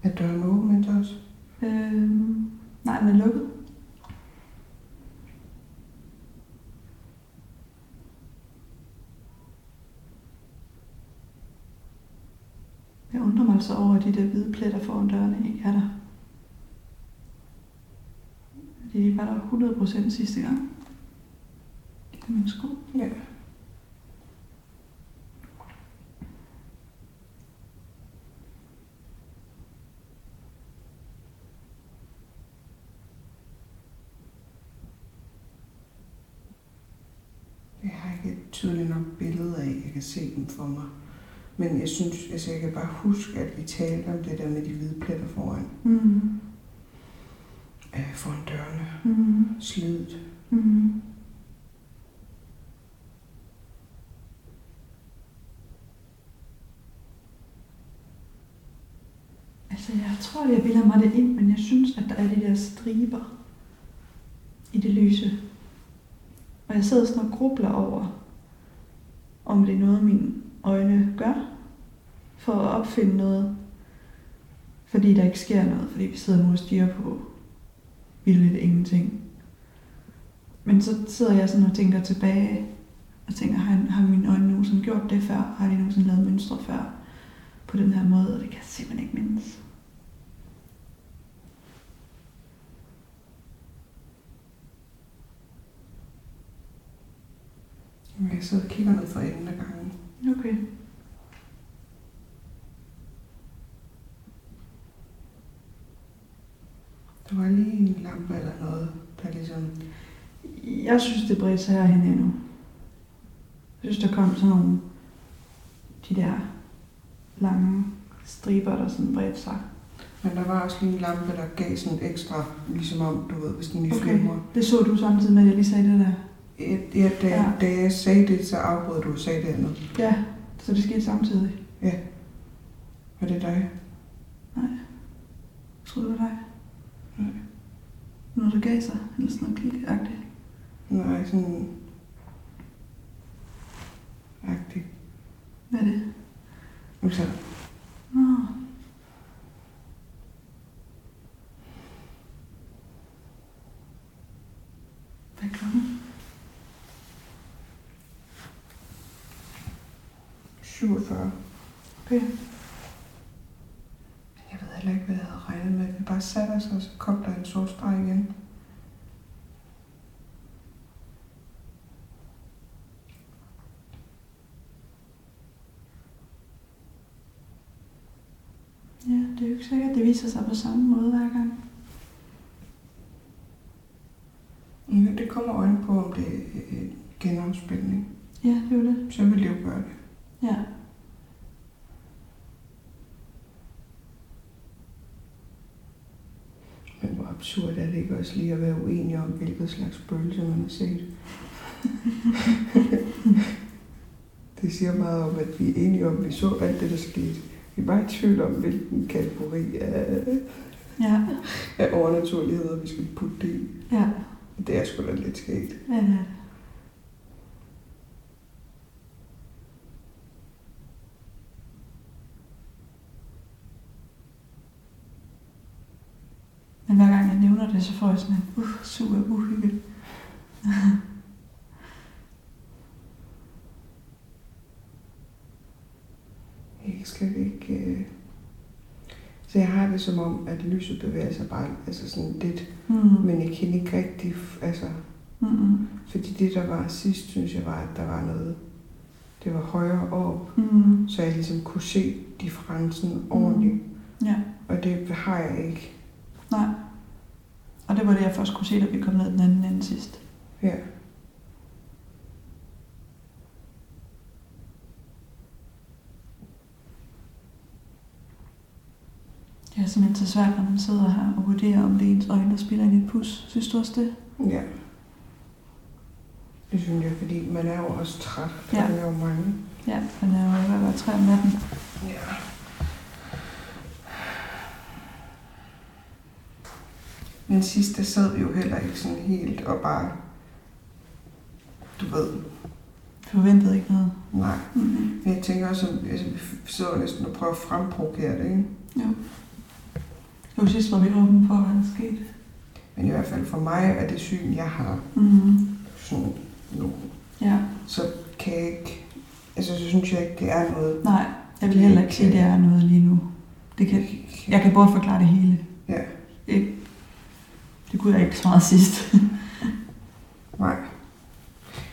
Er døren åben indtil os? Øhm, nej, den er lukket. Jeg over, at de der hvide pletter foran dørene ikke er der. De var der 100% sidste gang. Det er min sko. Ja. Jeg har ikke et tydeligt nok billede af, jeg kan se dem for mig. Men jeg synes, altså jeg kan bare huske, at vi talte om det der med de hvide pletter foran, Mm. øh, foran dørene. Mm. Slidet. Mm. Altså, jeg tror, jeg bilder mig det ind, men jeg synes, at der er de der striber i det lyse. Og jeg sidder sådan og grubler over, om det er noget, mine øjne gør, for at opfinde noget, fordi der ikke sker noget, fordi vi sidder nu og stiger på vildt ingenting. Men så sidder jeg sådan og tænker tilbage, og tænker, har, har mine øjne nogensinde gjort det før? Har de nogensinde lavet mønstre før? På den her måde, og det kan jeg simpelthen ikke mindes. Sidder og kigger ned for enden af gangen. Okay. Der var lige en lampe eller noget, der ligesom... Jeg synes, det bredte sig herhen endnu. Jeg synes, der kom sådan nogle, de der lange striber, der sådan bredte sig. Men der var også lige en lampe, der gav sådan ekstra, ligesom om, du ved, hvis den lige Okay. flimrer. Det så du samtidig med, at jeg lige sagde det der. Ja, ja, da, Ja. da jeg sagde det, så afbrød du og sagde det andet. Ja, så det skete samtidig. Var det dig? Jeg troede, det var dig. Noget, der gav sig, eller sådan noget klikagtigt. Nej, sådan... Agtigt. Hvad er det? Altså, Nå. Hvad er klokken? 47. Okay. Jeg heller ikke, hvad jeg havde regnet med. Vi bare satte os, og så kom der en streg igen. Ja, det er jo ikke sikkert, at det viser sig på samme måde hver gang. Ja, det kommer øjne på, om det er en genafspilning. Ja, det er jo det. Så vil det jo gøre det. Ja. Men hvor absurd er det ikke også lige at være uenige om, hvilket slags spøgelse man har set? det siger meget om, at vi er enige om, at vi så alt det, der skete. Vi er bare i tvivl om, hvilken kategori af, Ja. af overnaturligheder, vi skal putte det i. Ja. Det er sgu da lidt skægt. Ja, det er det. Men hver gang jeg nævner det, så får jeg sådan en uh, super uhygge. Jeg skal ikke... Øh... Så jeg har det som om, at lyset bevæger sig bare altså sådan lidt, Mm. men jeg kan ikke rigtig... Altså, Mm-mm. fordi det, der var sidst, synes jeg var, at der var noget... Det var højere op, Mm. så jeg ligesom kunne se differencen ordentligt. Ja, Og det har jeg ikke. nej. Og det var det, jeg først kunne se, da vi kom ned den anden ende sidst. Ja. Det er simpelthen så svært, når man sidder her og vurderer, om det er ens øjne, der spiller ind i et pus. Synes du også det? Ja. Det synes jeg, fordi man er jo også træt. Ja. Ja. Der er jo mange. Ja, jeg er jo ved at være tre om natten. Ja. Men sidst, der sad vi jo heller ikke sådan helt og bare, du ved, forventede ikke noget. nej. Mm-hmm. Men jeg tænker også, at altså, vi sidder næsten og prøver at fremprovokere det, ikke? Jo. Det var sidst, var vi åbne for, hvad der skete. Men i hvert fald for mig er det syn, jeg har Mm-hmm. sådan nu, Ja. så kan jeg ikke, altså så synes jeg ikke, det er noget, Nej, jeg vil heller ikke sige, det er noget lige nu. Det kan, jeg kan både forklare det hele. Ja. Ikke? Det kunne jeg ikke så meget sidst. Nej.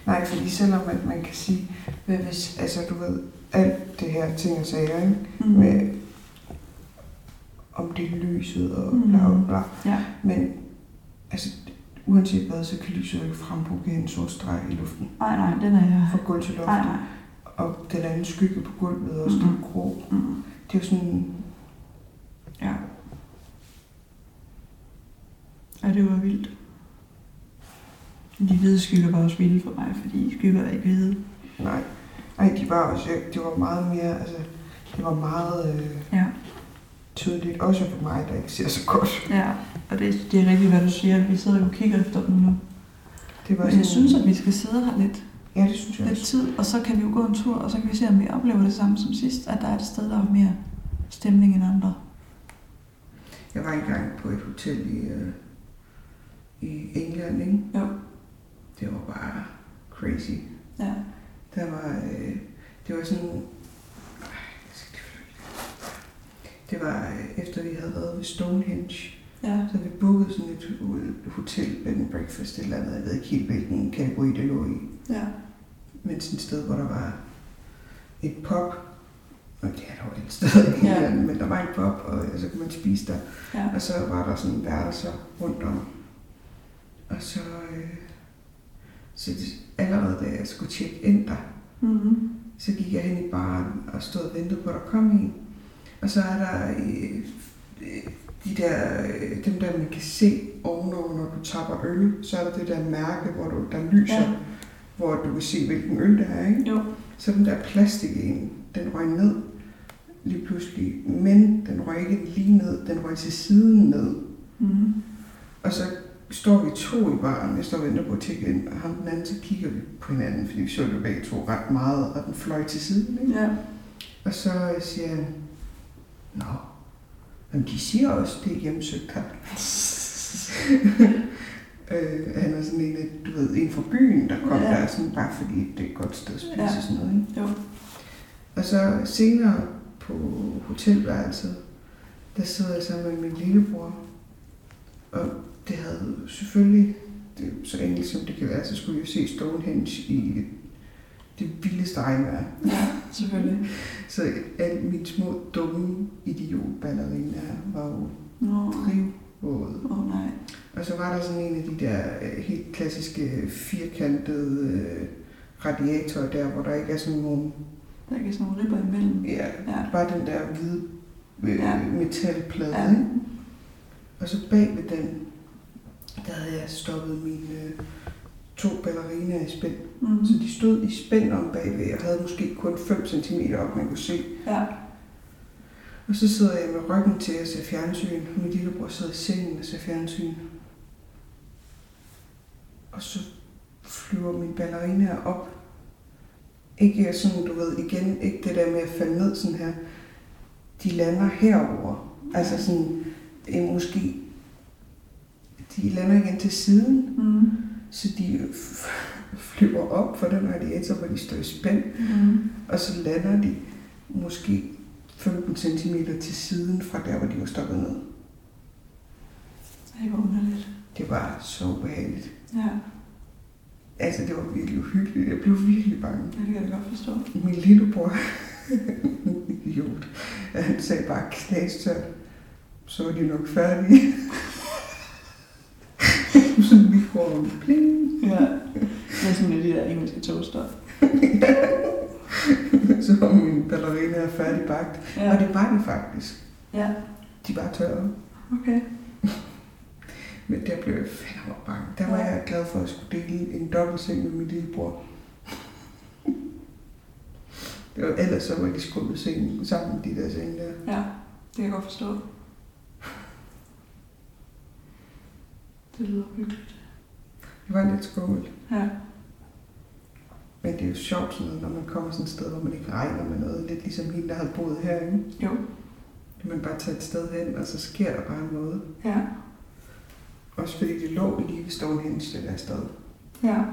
Nej, fordi selvom at man kan sige, hvad hvis, altså du ved, alt det her ting og sager, ikke? Mm. Med, om det er lyset og Mhm. bla bla bla. Ja. Men altså, uanset hvad, så kan lyset ikke fremprovokere en sort streg i luften. Nej, nej, den er jeg. Fra gulv til loft. Nej, nej. Og den anden skygge på gulvet, og også den grå. Mm. Det er jo sådan, Ja. Ja, det var vildt. De hvide skygger var også vilde for mig, fordi skygger er ikke hvide. nej. Ej, de var også, det var meget mere, altså, det var meget øh, Ja. tydeligt, også for mig, der ikke ser så godt. Ja, og det, det er rigtigt, hvad du siger. Vi sidder og kigger efter dem nu. Det var Men sådan, jeg synes, at vi skal sidde her lidt, Ja, det synes jeg lidt også. tid, og så kan vi jo gå en tur, og så kan vi se, om vi oplever det samme som sidst, at der er et sted, der er mere stemning end andre. Jeg var engang på et hotel i, øh, i England, ikke? Jo. Det var bare crazy. Ja. Der var, øh, det var sådan, det var øh, efter vi havde været ved Stonehenge, Ja. så vi bookede sådan et hotel, bed and breakfast, et eller andet, jeg ved ikke helt hvilken kategori det lå i, Ja. men sådan et sted, hvor der var et pub, og det er dog et sted i Ja. England, men der var en pub, og så kunne man spise der. Ja. Og så var der sådan værelser rundt om. Og så, øh, så allerede da jeg skulle tjekke ind der, Mm-hmm. så gik jeg hen i baren og stod og ventede på, at der kom en. Og så er der øh, de der, øh, dem der man kan se ovenover, når du tapper øl, så er der det der mærke, hvor du, der lyser, ja. hvor du kan se, hvilken øl det er. Ikke? Jo. Så den der plastik en, den røg ned lige pludselig. Men den røg ikke lige ned, den røg til siden ned. Mm-hmm. Og så står vi to i baren, jeg står og venter på at tjekke ind, og ham den anden, så kigger vi på hinanden, fordi vi så det begge to ret meget, og den fløj til siden. Ikke? Ja. Og så siger han, Nå, men de siger også, det er hjemsøgt her. øh, han er sådan en, du ved, en fra byen, der kom Ja. der, sådan bare fordi det er et godt sted at spise Ja. sådan noget. Ikke? Jo. Og så senere på hotelværelset, der sidder jeg sammen med min lillebror. Og det havde selvfølgelig, det er så enkelt som det kan være, så skulle vi jo se Stonehenge i det vildeste regnvejr. Ja, selvfølgelig. Så alle mine små dumme idiotballeriner var jo drivvåde. Åh oh, nej. Og så var der sådan en af de der øh, helt klassiske firkantede øh, radiatorer der, hvor der ikke er sådan nogen, Der er ikke sådan nogle ribber imellem. ja, Ja. bare den der hvide øh, Ja. metalplade. Ja. Og så bag ved den, der havde jeg stoppet mine øh, to balleriner i spænd. Mm-hmm. Så de stod i spænd om bagved, og havde måske kun 5 cm op, man kunne se. Ja. Og så sidder jeg med ryggen til at se fjernsyn. Min lillebror sidder i sengen og ser fjernsyn. Og så flyver min ballerina op. Ikke sådan, du ved, igen, ikke det der med at falde ned sådan her. De lander herover. Altså sådan, måske, de lander igen til siden, Mm. så de flyver op for den radiator, hvor de står i spænd. Mm. Og så lander de måske 15 cm til siden fra der, hvor de var stoppet ned. Ej, hvor underligt. Det var så ubehageligt. Ja, Altså, det var virkelig uhyggeligt. Jeg blev virkelig bange. ja det kan jeg godt forstå. Min lillebror, idiot, han sagde bare knastørt. Så var de nok færdige. Sådan mikroovn. Pling. Ja. Det er sådan lidt de der engelske toaster. Så var min ballerina færdigbagt. Ja. Og det var de faktisk. Ja, De var tørre. okay. Men der blev jeg fandme bange. Der var Ja. jeg glad for at skulle dele en dobbeltseng med min lillebror. Det var, ellers så var de skrubbet sengen sammen, de der senge der. Ja, det kan jeg godt forstå. Det lyder hyggeligt. Det var lidt skummelt. Ja. Men det er jo sjovt, sådan når man kommer sådan et sted, hvor man ikke regner med noget. Lidt ligesom hende, der havde boet herinde. Jo. Kan man bare tage et sted hen, og så sker der bare noget. Ja. Også fordi det lå lige ved Stonehenge, det der sted. Ja.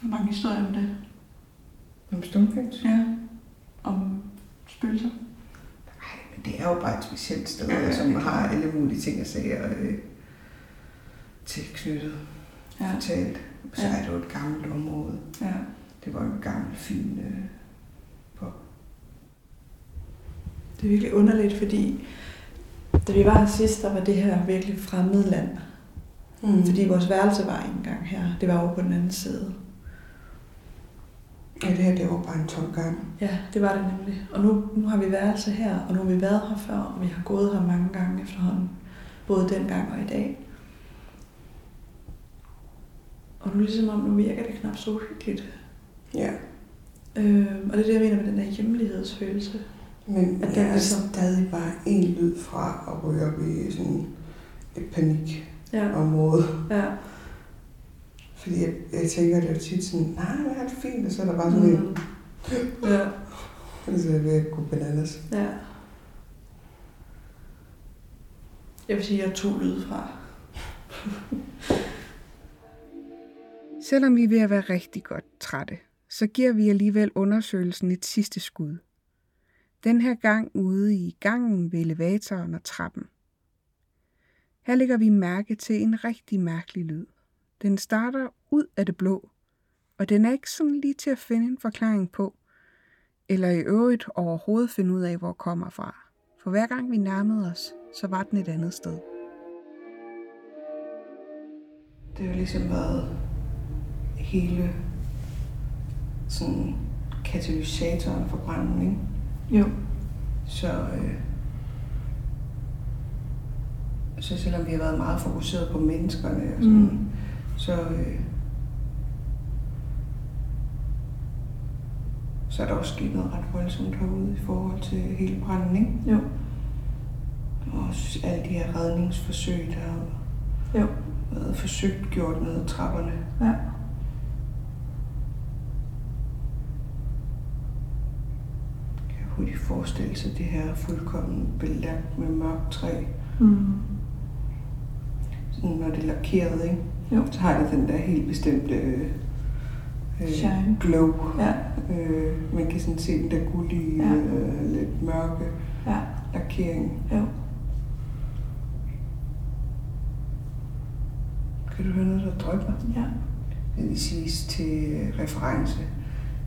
Der er mange historier om det. Om Stonehenge? Ja. Om spøgelser. Det er jo bare et specielt sted, Ja, som det er har alle mulige ting at sige øh, tilknyttet, Ja. fortalt. Så Ja. er det jo et gammelt område. Ja. Det var jo en gammel, fin øh, pop. Det er virkelig underligt, fordi da vi var her sidst, der var det her virkelig fremmed land. Mm. Fordi vores værelse var ikke engang her. Det var over på den anden side. Ja, det her, det var bare en tom gang. Ja, det var det nemlig. Og nu, nu har vi værelse her, og nu har vi været her før, og vi har gået her mange gange efterhånden. Både dengang og i dag. Og nu er det ligesom om, nu virker det knap så uhyggeligt. Ja. Øh, og det er det, jeg mener med den der hjemlighedsfølelse. Men At jeg er ligesom- stadig bare en lyd fra at ryge op i sådan et panikområde. Ja, ja. Fordi jeg, jeg tænker, det er tit sådan, nej, jeg har det fint, og så er der bare sådan en, Mm. Ja, og så er jeg ved at gå bananas. ja. Jeg vil sige, at jeg tog lyd fra. Selvom vi er ved at være rigtig godt trætte, så giver vi alligevel undersøgelsen et sidste skud. Den her gang ude i gangen ved elevatoren og trappen. Her lægger vi mærke til en rigtig mærkelig lyd. Den starter ud af det blå, og den er ikke sådan lige til at finde en forklaring på, eller i øvrigt overhovedet finde ud af, hvor kommer fra. For hver gang vi nærmede os, så var den et andet sted. Det har ligesom været hele sådan katalysatoren for branden, ikke? Jo. Så, øh, så selvom vi har været meget fokuseret på menneskerne og sådan, Mm. Så, øh, så er der også sket noget ret voldsomt herude i forhold til hele branden, ikke? Jo. Og også alle de her redningsforsøg, der har Jo. været forsøgt gjort ned ad trapperne. Ja. Kan jeg hurtigt forestille sig det her fuldkommen belagt med mørkt træ. Mm. Sådan, når det er lakeret, ikke? Jo. Så har det den der helt bestemte øh, Shine. glow. Ja. Øh, man kan sådan se den der gullige, Ja. øh, lidt mørke Ja. lakering. Jo. Kan du høre noget, der drypper? Ja. Det vil siges til øh, reference.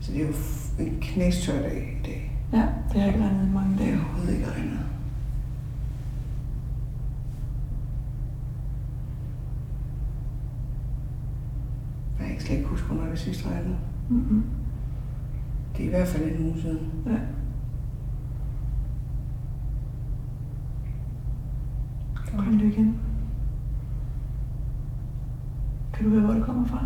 Så det er jo en knæstør dag i dag. Ja. Det har ikke regnet i mange Det er dage. overhovedet ikke regnet. Jeg hvornår det sidst regnede. Mm-hmm. Det er i hvert fald en uge siden. Ja. Kom det igen. Kan du høre, hvor det kommer fra?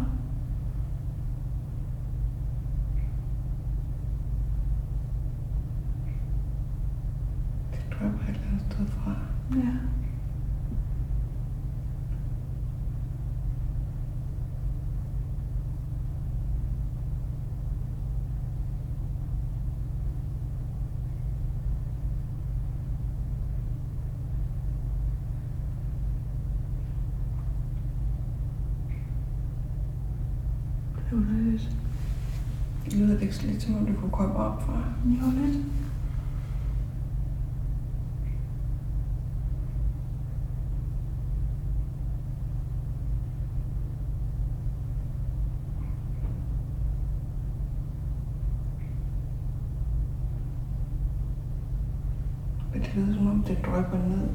Det drømmer et eller andet sted fra. Ja. Det er underligt. Det lyder ikke lidt som om det kunne komme op fra. Jo, lidt. Men det lyder som om det drøber ned.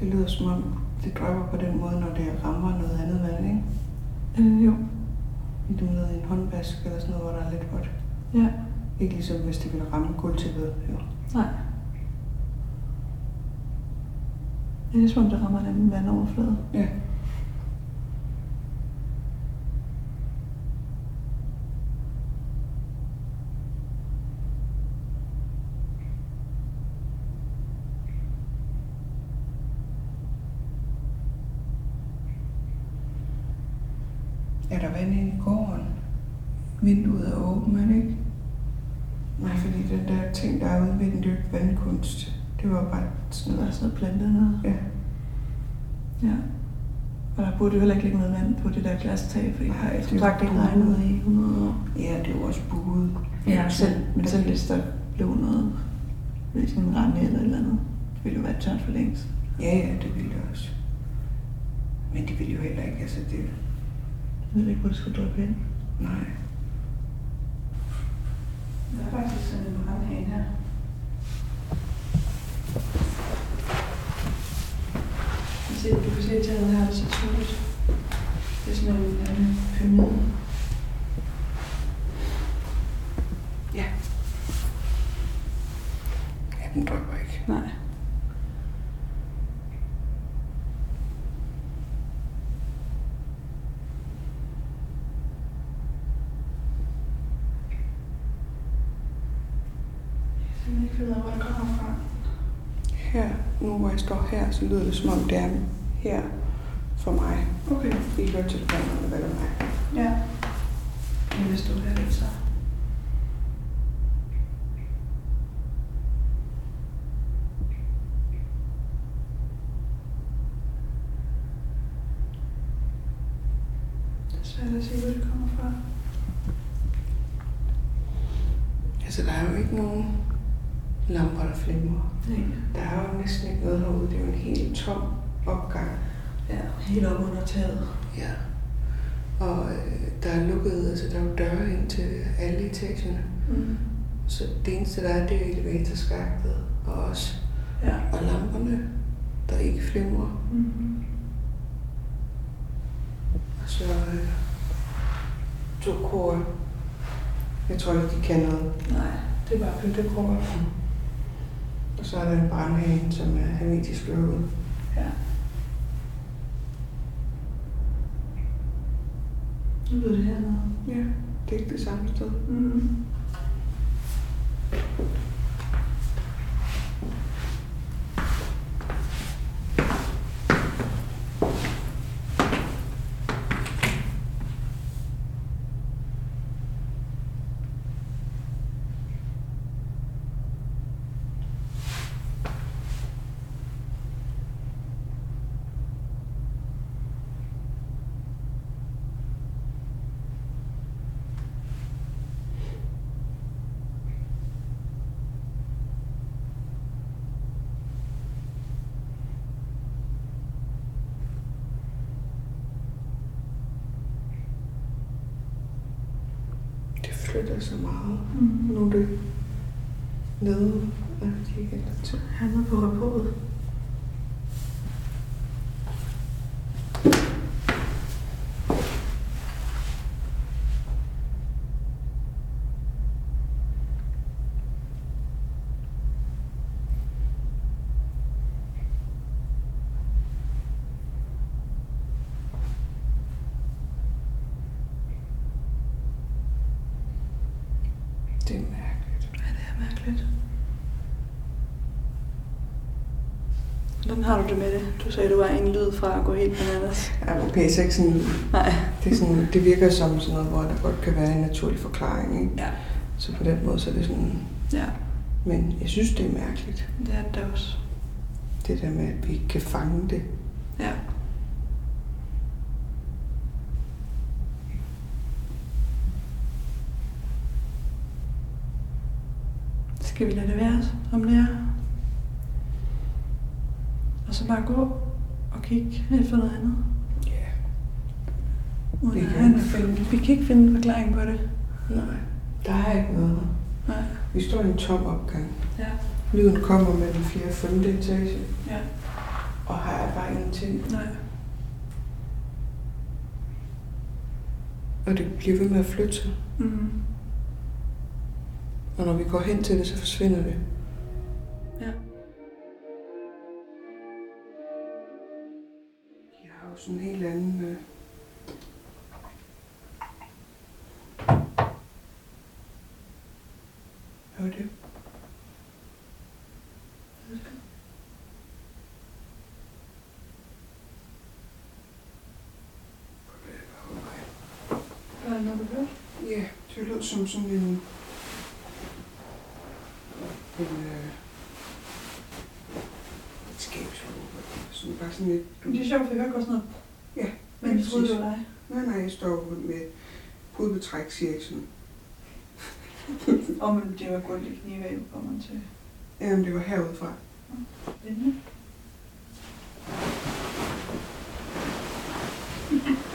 Det lyder som om det drøber på den måde, når det rammer noget andet vand, ikke? Øh, jo. Ned i en håndvask eller sådan noget, hvor der er lidt vådt. Ja. Ikke ligesom hvis det ville ramme gulvtæppet. Jo. Nej. Det er som om, det rammer en anden vandoverflade. Ja. Er der vand inde i gården? Vinduet er åbent, er det ikke? Nej, fordi den der ting, der er ude ved den, det er jo ikke vandkunst. Det var bare sådan Der er noget. sådan noget plantet noget. Ja. Ja. Og der burde jo heller ikke ligge noget vand på det der glastag, fordi Nej, har det som sagt ikke regnet i 100 år. Ja, det er jo også buet. Ja, selv, men selv hvis der blev noget, sådan en rende eller et eller andet, det ville jo være tørt for længst. Ja, ja, det ville det også. Men de ville jo heller ikke, altså det... Jeg ved ikke, hvor det skulle dryppe hen. Nej. Der er faktisk sådan en brandhane her. Du kan se, du kan se taget her, der så tudet. Det er sådan en, en pyramide. Ja. Ja, den drypper ikke. Nej. Jeg kan ikke finde ud af, hvor det kommer fra. Her, nu hvor jeg står her, så lyder det som om det er her for mig. Okay. I høretelefonerne, er mig. Ja. Men hvis du er så. Det er svært at se, hvor det kommer fra. Altså, der er jo ikke nogen lamper, der flimrer. Nej. Der er næsten ikke noget herude. Det er jo en helt tom opgang. Ja, helt op under taget. Ja. Og øh, der er lukket, altså der er jo døre ind til alle etagerne. Mm. Så det eneste, der er, det er elevatorskaktet og os. Ja. Og lamperne, der ikke flimrer. Mm-hmm. Og så øh, to kor. Jeg tror ikke, de kan noget. Nej, det er bare pyntekrukker. Og så er der en brandhane, som er hermetisk lukket. Ja. Nu lyder det hernede. Ja, det er ikke det samme sted. Mm. Det flytter så meget. Nu er det nede. Ja, de ikke helt på rapportet. Det er mærkeligt. Ja, det er mærkeligt. Hvordan har du det med det? Du sagde, du var en lyd fra at gå helt bananas. Ja, okay, så ikke sådan, Nej. det, er sådan, det virker som sådan noget, hvor der godt kan være en naturlig forklaring. Ikke? Ja. Så på den måde så er det sådan... Ja, Men jeg synes, det er mærkeligt. det er det også. Det der med, at vi ikke kan fange det. Ja. Skal vi lade det være, som det er? Så bare gå og kigge efter noget andet? Ja. Uden Vi at kan en- finde- Vi kan ikke finde en forklaring på det. Nej, der er ikke noget. Nej. Vi står i en tom opgang. Ja. Lyden kommer med den 4. og 5. etage, Ja. og her er bare ingenting. Nej. Og det bliver ved med at flytte sig. Mm. Og når vi går hen til det, så forsvinder det. Sådan en helt anden... Øh... Hvad var det? det noget, du hørte? Ja, det lød som sådan. En... Øh, et skabsråb. Sådan sådan et... Men det er sjovt, for jeg hørte også noget. Ja, Men jeg troede, det var dig. Nej, nej, jeg står med hovedbetræk, siger jeg sådan. Og men det var godt lidt knive på mig til. Jamen, det var herudfra. Spændende.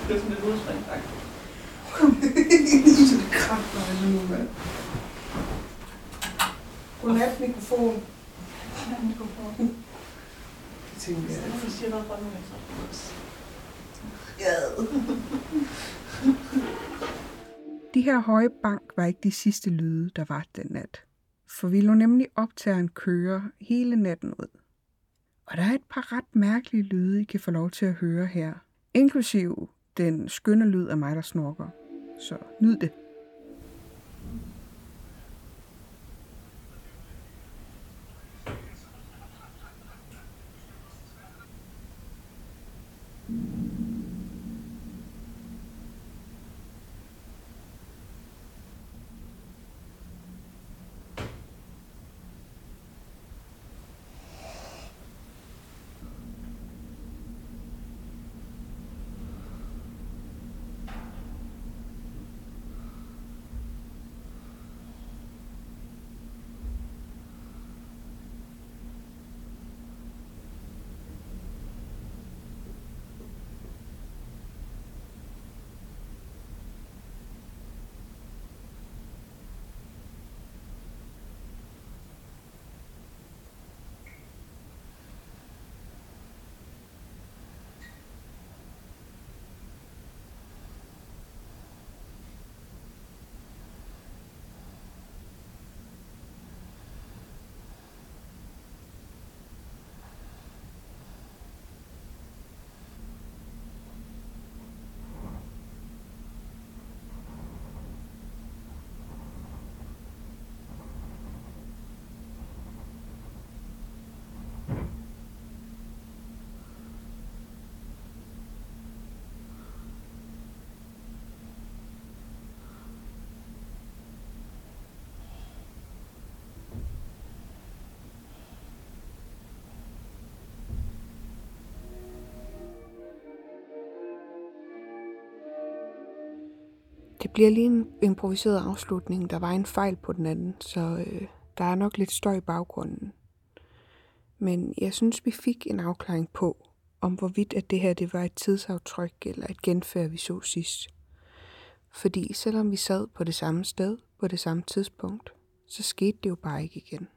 det er sådan lidt udspring, faktisk. så det kræfter altså nu, mand. Godnat, mikrofon. Ja, den tænkte jeg. Jeg siger noget fra nu, jeg. De her høje bank var ikke de sidste lyde, der var den nat. For vi lå nemlig optageren køre hele natten ud. Og der er et par ret mærkelige lyde, I kan få lov til at høre her. Inklusiv den skønne lyd af mig, der snorker. Så nyd det. Det bliver lige en improviseret afslutning. Der var en fejl på den anden, så øh, der er nok lidt støj i baggrunden. Men jeg synes, vi fik en afklaring på, om hvorvidt at det her det var et tidsaftryk eller et genfærd, vi så sidst. Fordi selvom vi sad på det samme sted på det samme tidspunkt, så skete det jo bare ikke igen.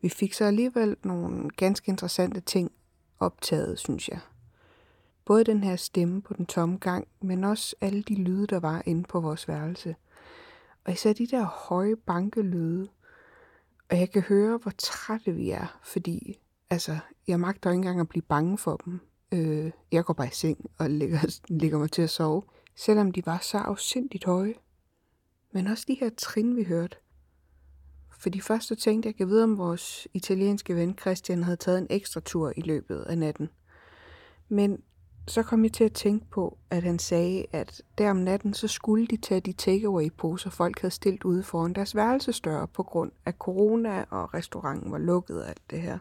Vi fik så alligevel nogle ganske interessante ting optaget, synes jeg. Både den her stemme på den tomme gang, men også alle de lyde, der var inde på vores værelse. Og især de der høje bankelyde. Og jeg kan høre, hvor trætte vi er, fordi altså, jeg magter ikke engang at blive bange for dem. Øh, jeg går bare i seng og ligger, ligger mig til at sove, selvom de var så afsindigt høje. Men også de her trin, vi hørte. For de første tænkte jeg, at jeg vide, om vores italienske ven Christian havde taget en ekstra tur i løbet af natten. Men så kom jeg til at tænke på, at han sagde, at der om natten, så skulle de tage de takeaway-poser, folk havde stillet ude foran deres værelsesdør på grund af corona, og restauranten var lukket og alt det her.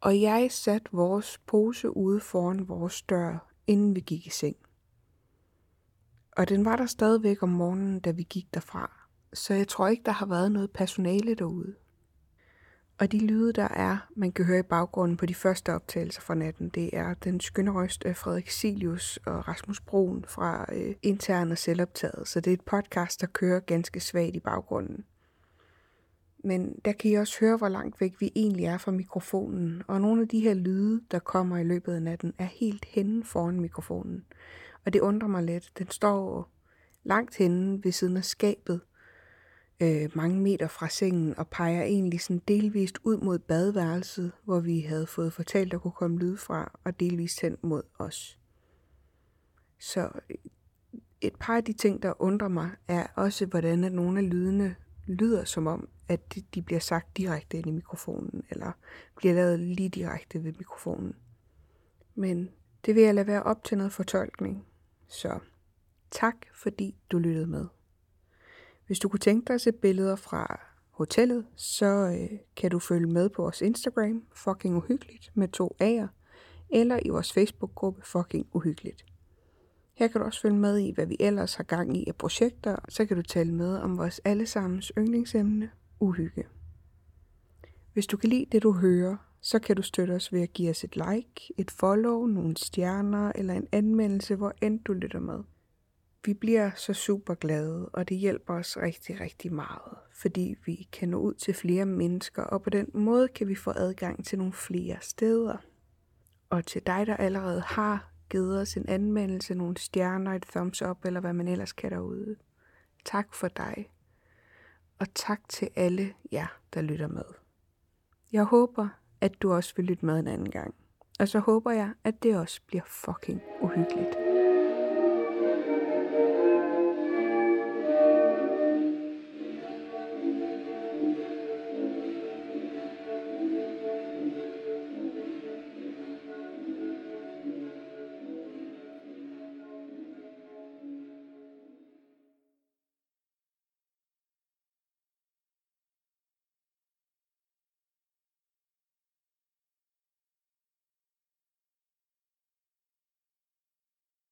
Og jeg satte vores pose ude foran vores dør, inden vi gik i seng. Og den var der stadigvæk om morgenen, da vi gik derfra. Så jeg tror ikke, der har været noget personale derude. Og de lyde, der er, man kan høre i baggrunden på de første optagelser fra natten, det er den skønne røst af Frederik Silius og Rasmus Broen fra øh, Intern og Selvoptaget. Så det er et podcast, der kører ganske svagt i baggrunden. Men der kan I også høre, hvor langt væk vi egentlig er fra mikrofonen. Og nogle af de her lyde, der kommer i løbet af natten, er helt henne foran mikrofonen. Og det undrer mig lidt. Den står langt henne ved siden af skabet, øh, mange meter fra sengen og peger egentlig sådan delvist ud mod badeværelset, hvor vi havde fået fortalt, der kunne komme lyd fra, og delvist hen mod os. Så øh, et par af de ting, der undrer mig, er også, hvordan at nogle af lydene lyder som om, at de bliver sagt direkte ind i mikrofonen, eller bliver lavet lige direkte ved mikrofonen. Men det vil jeg lade være op til noget fortolkning. Så tak, fordi du lyttede med. Hvis du kunne tænke dig at se billeder fra hotellet, så øh, kan du følge med på vores Instagram, fucking uhyggeligt, med to A'er, eller i vores Facebook-gruppe, fucking uhyggeligt. Her kan du også følge med i, hvad vi ellers har gang i af projekter, så kan du tale med om vores allesammens yndlingsemne, uhygge. Hvis du kan lide det, du hører, så kan du støtte os ved at give os et like, et follow, nogle stjerner eller en anmeldelse, hvor end du lytter med. Vi bliver så super glade, og det hjælper os rigtig, rigtig meget, fordi vi kan nå ud til flere mennesker, og på den måde kan vi få adgang til nogle flere steder. Og til dig, der allerede har givet os en anmeldelse, nogle stjerner, et thumbs up, eller hvad man ellers kan derude. Tak for dig. Og tak til alle jer, der lytter med. Jeg håber, at du også vil lytte med en anden gang. Og så håber jeg, at det også bliver fucking uhyggeligt.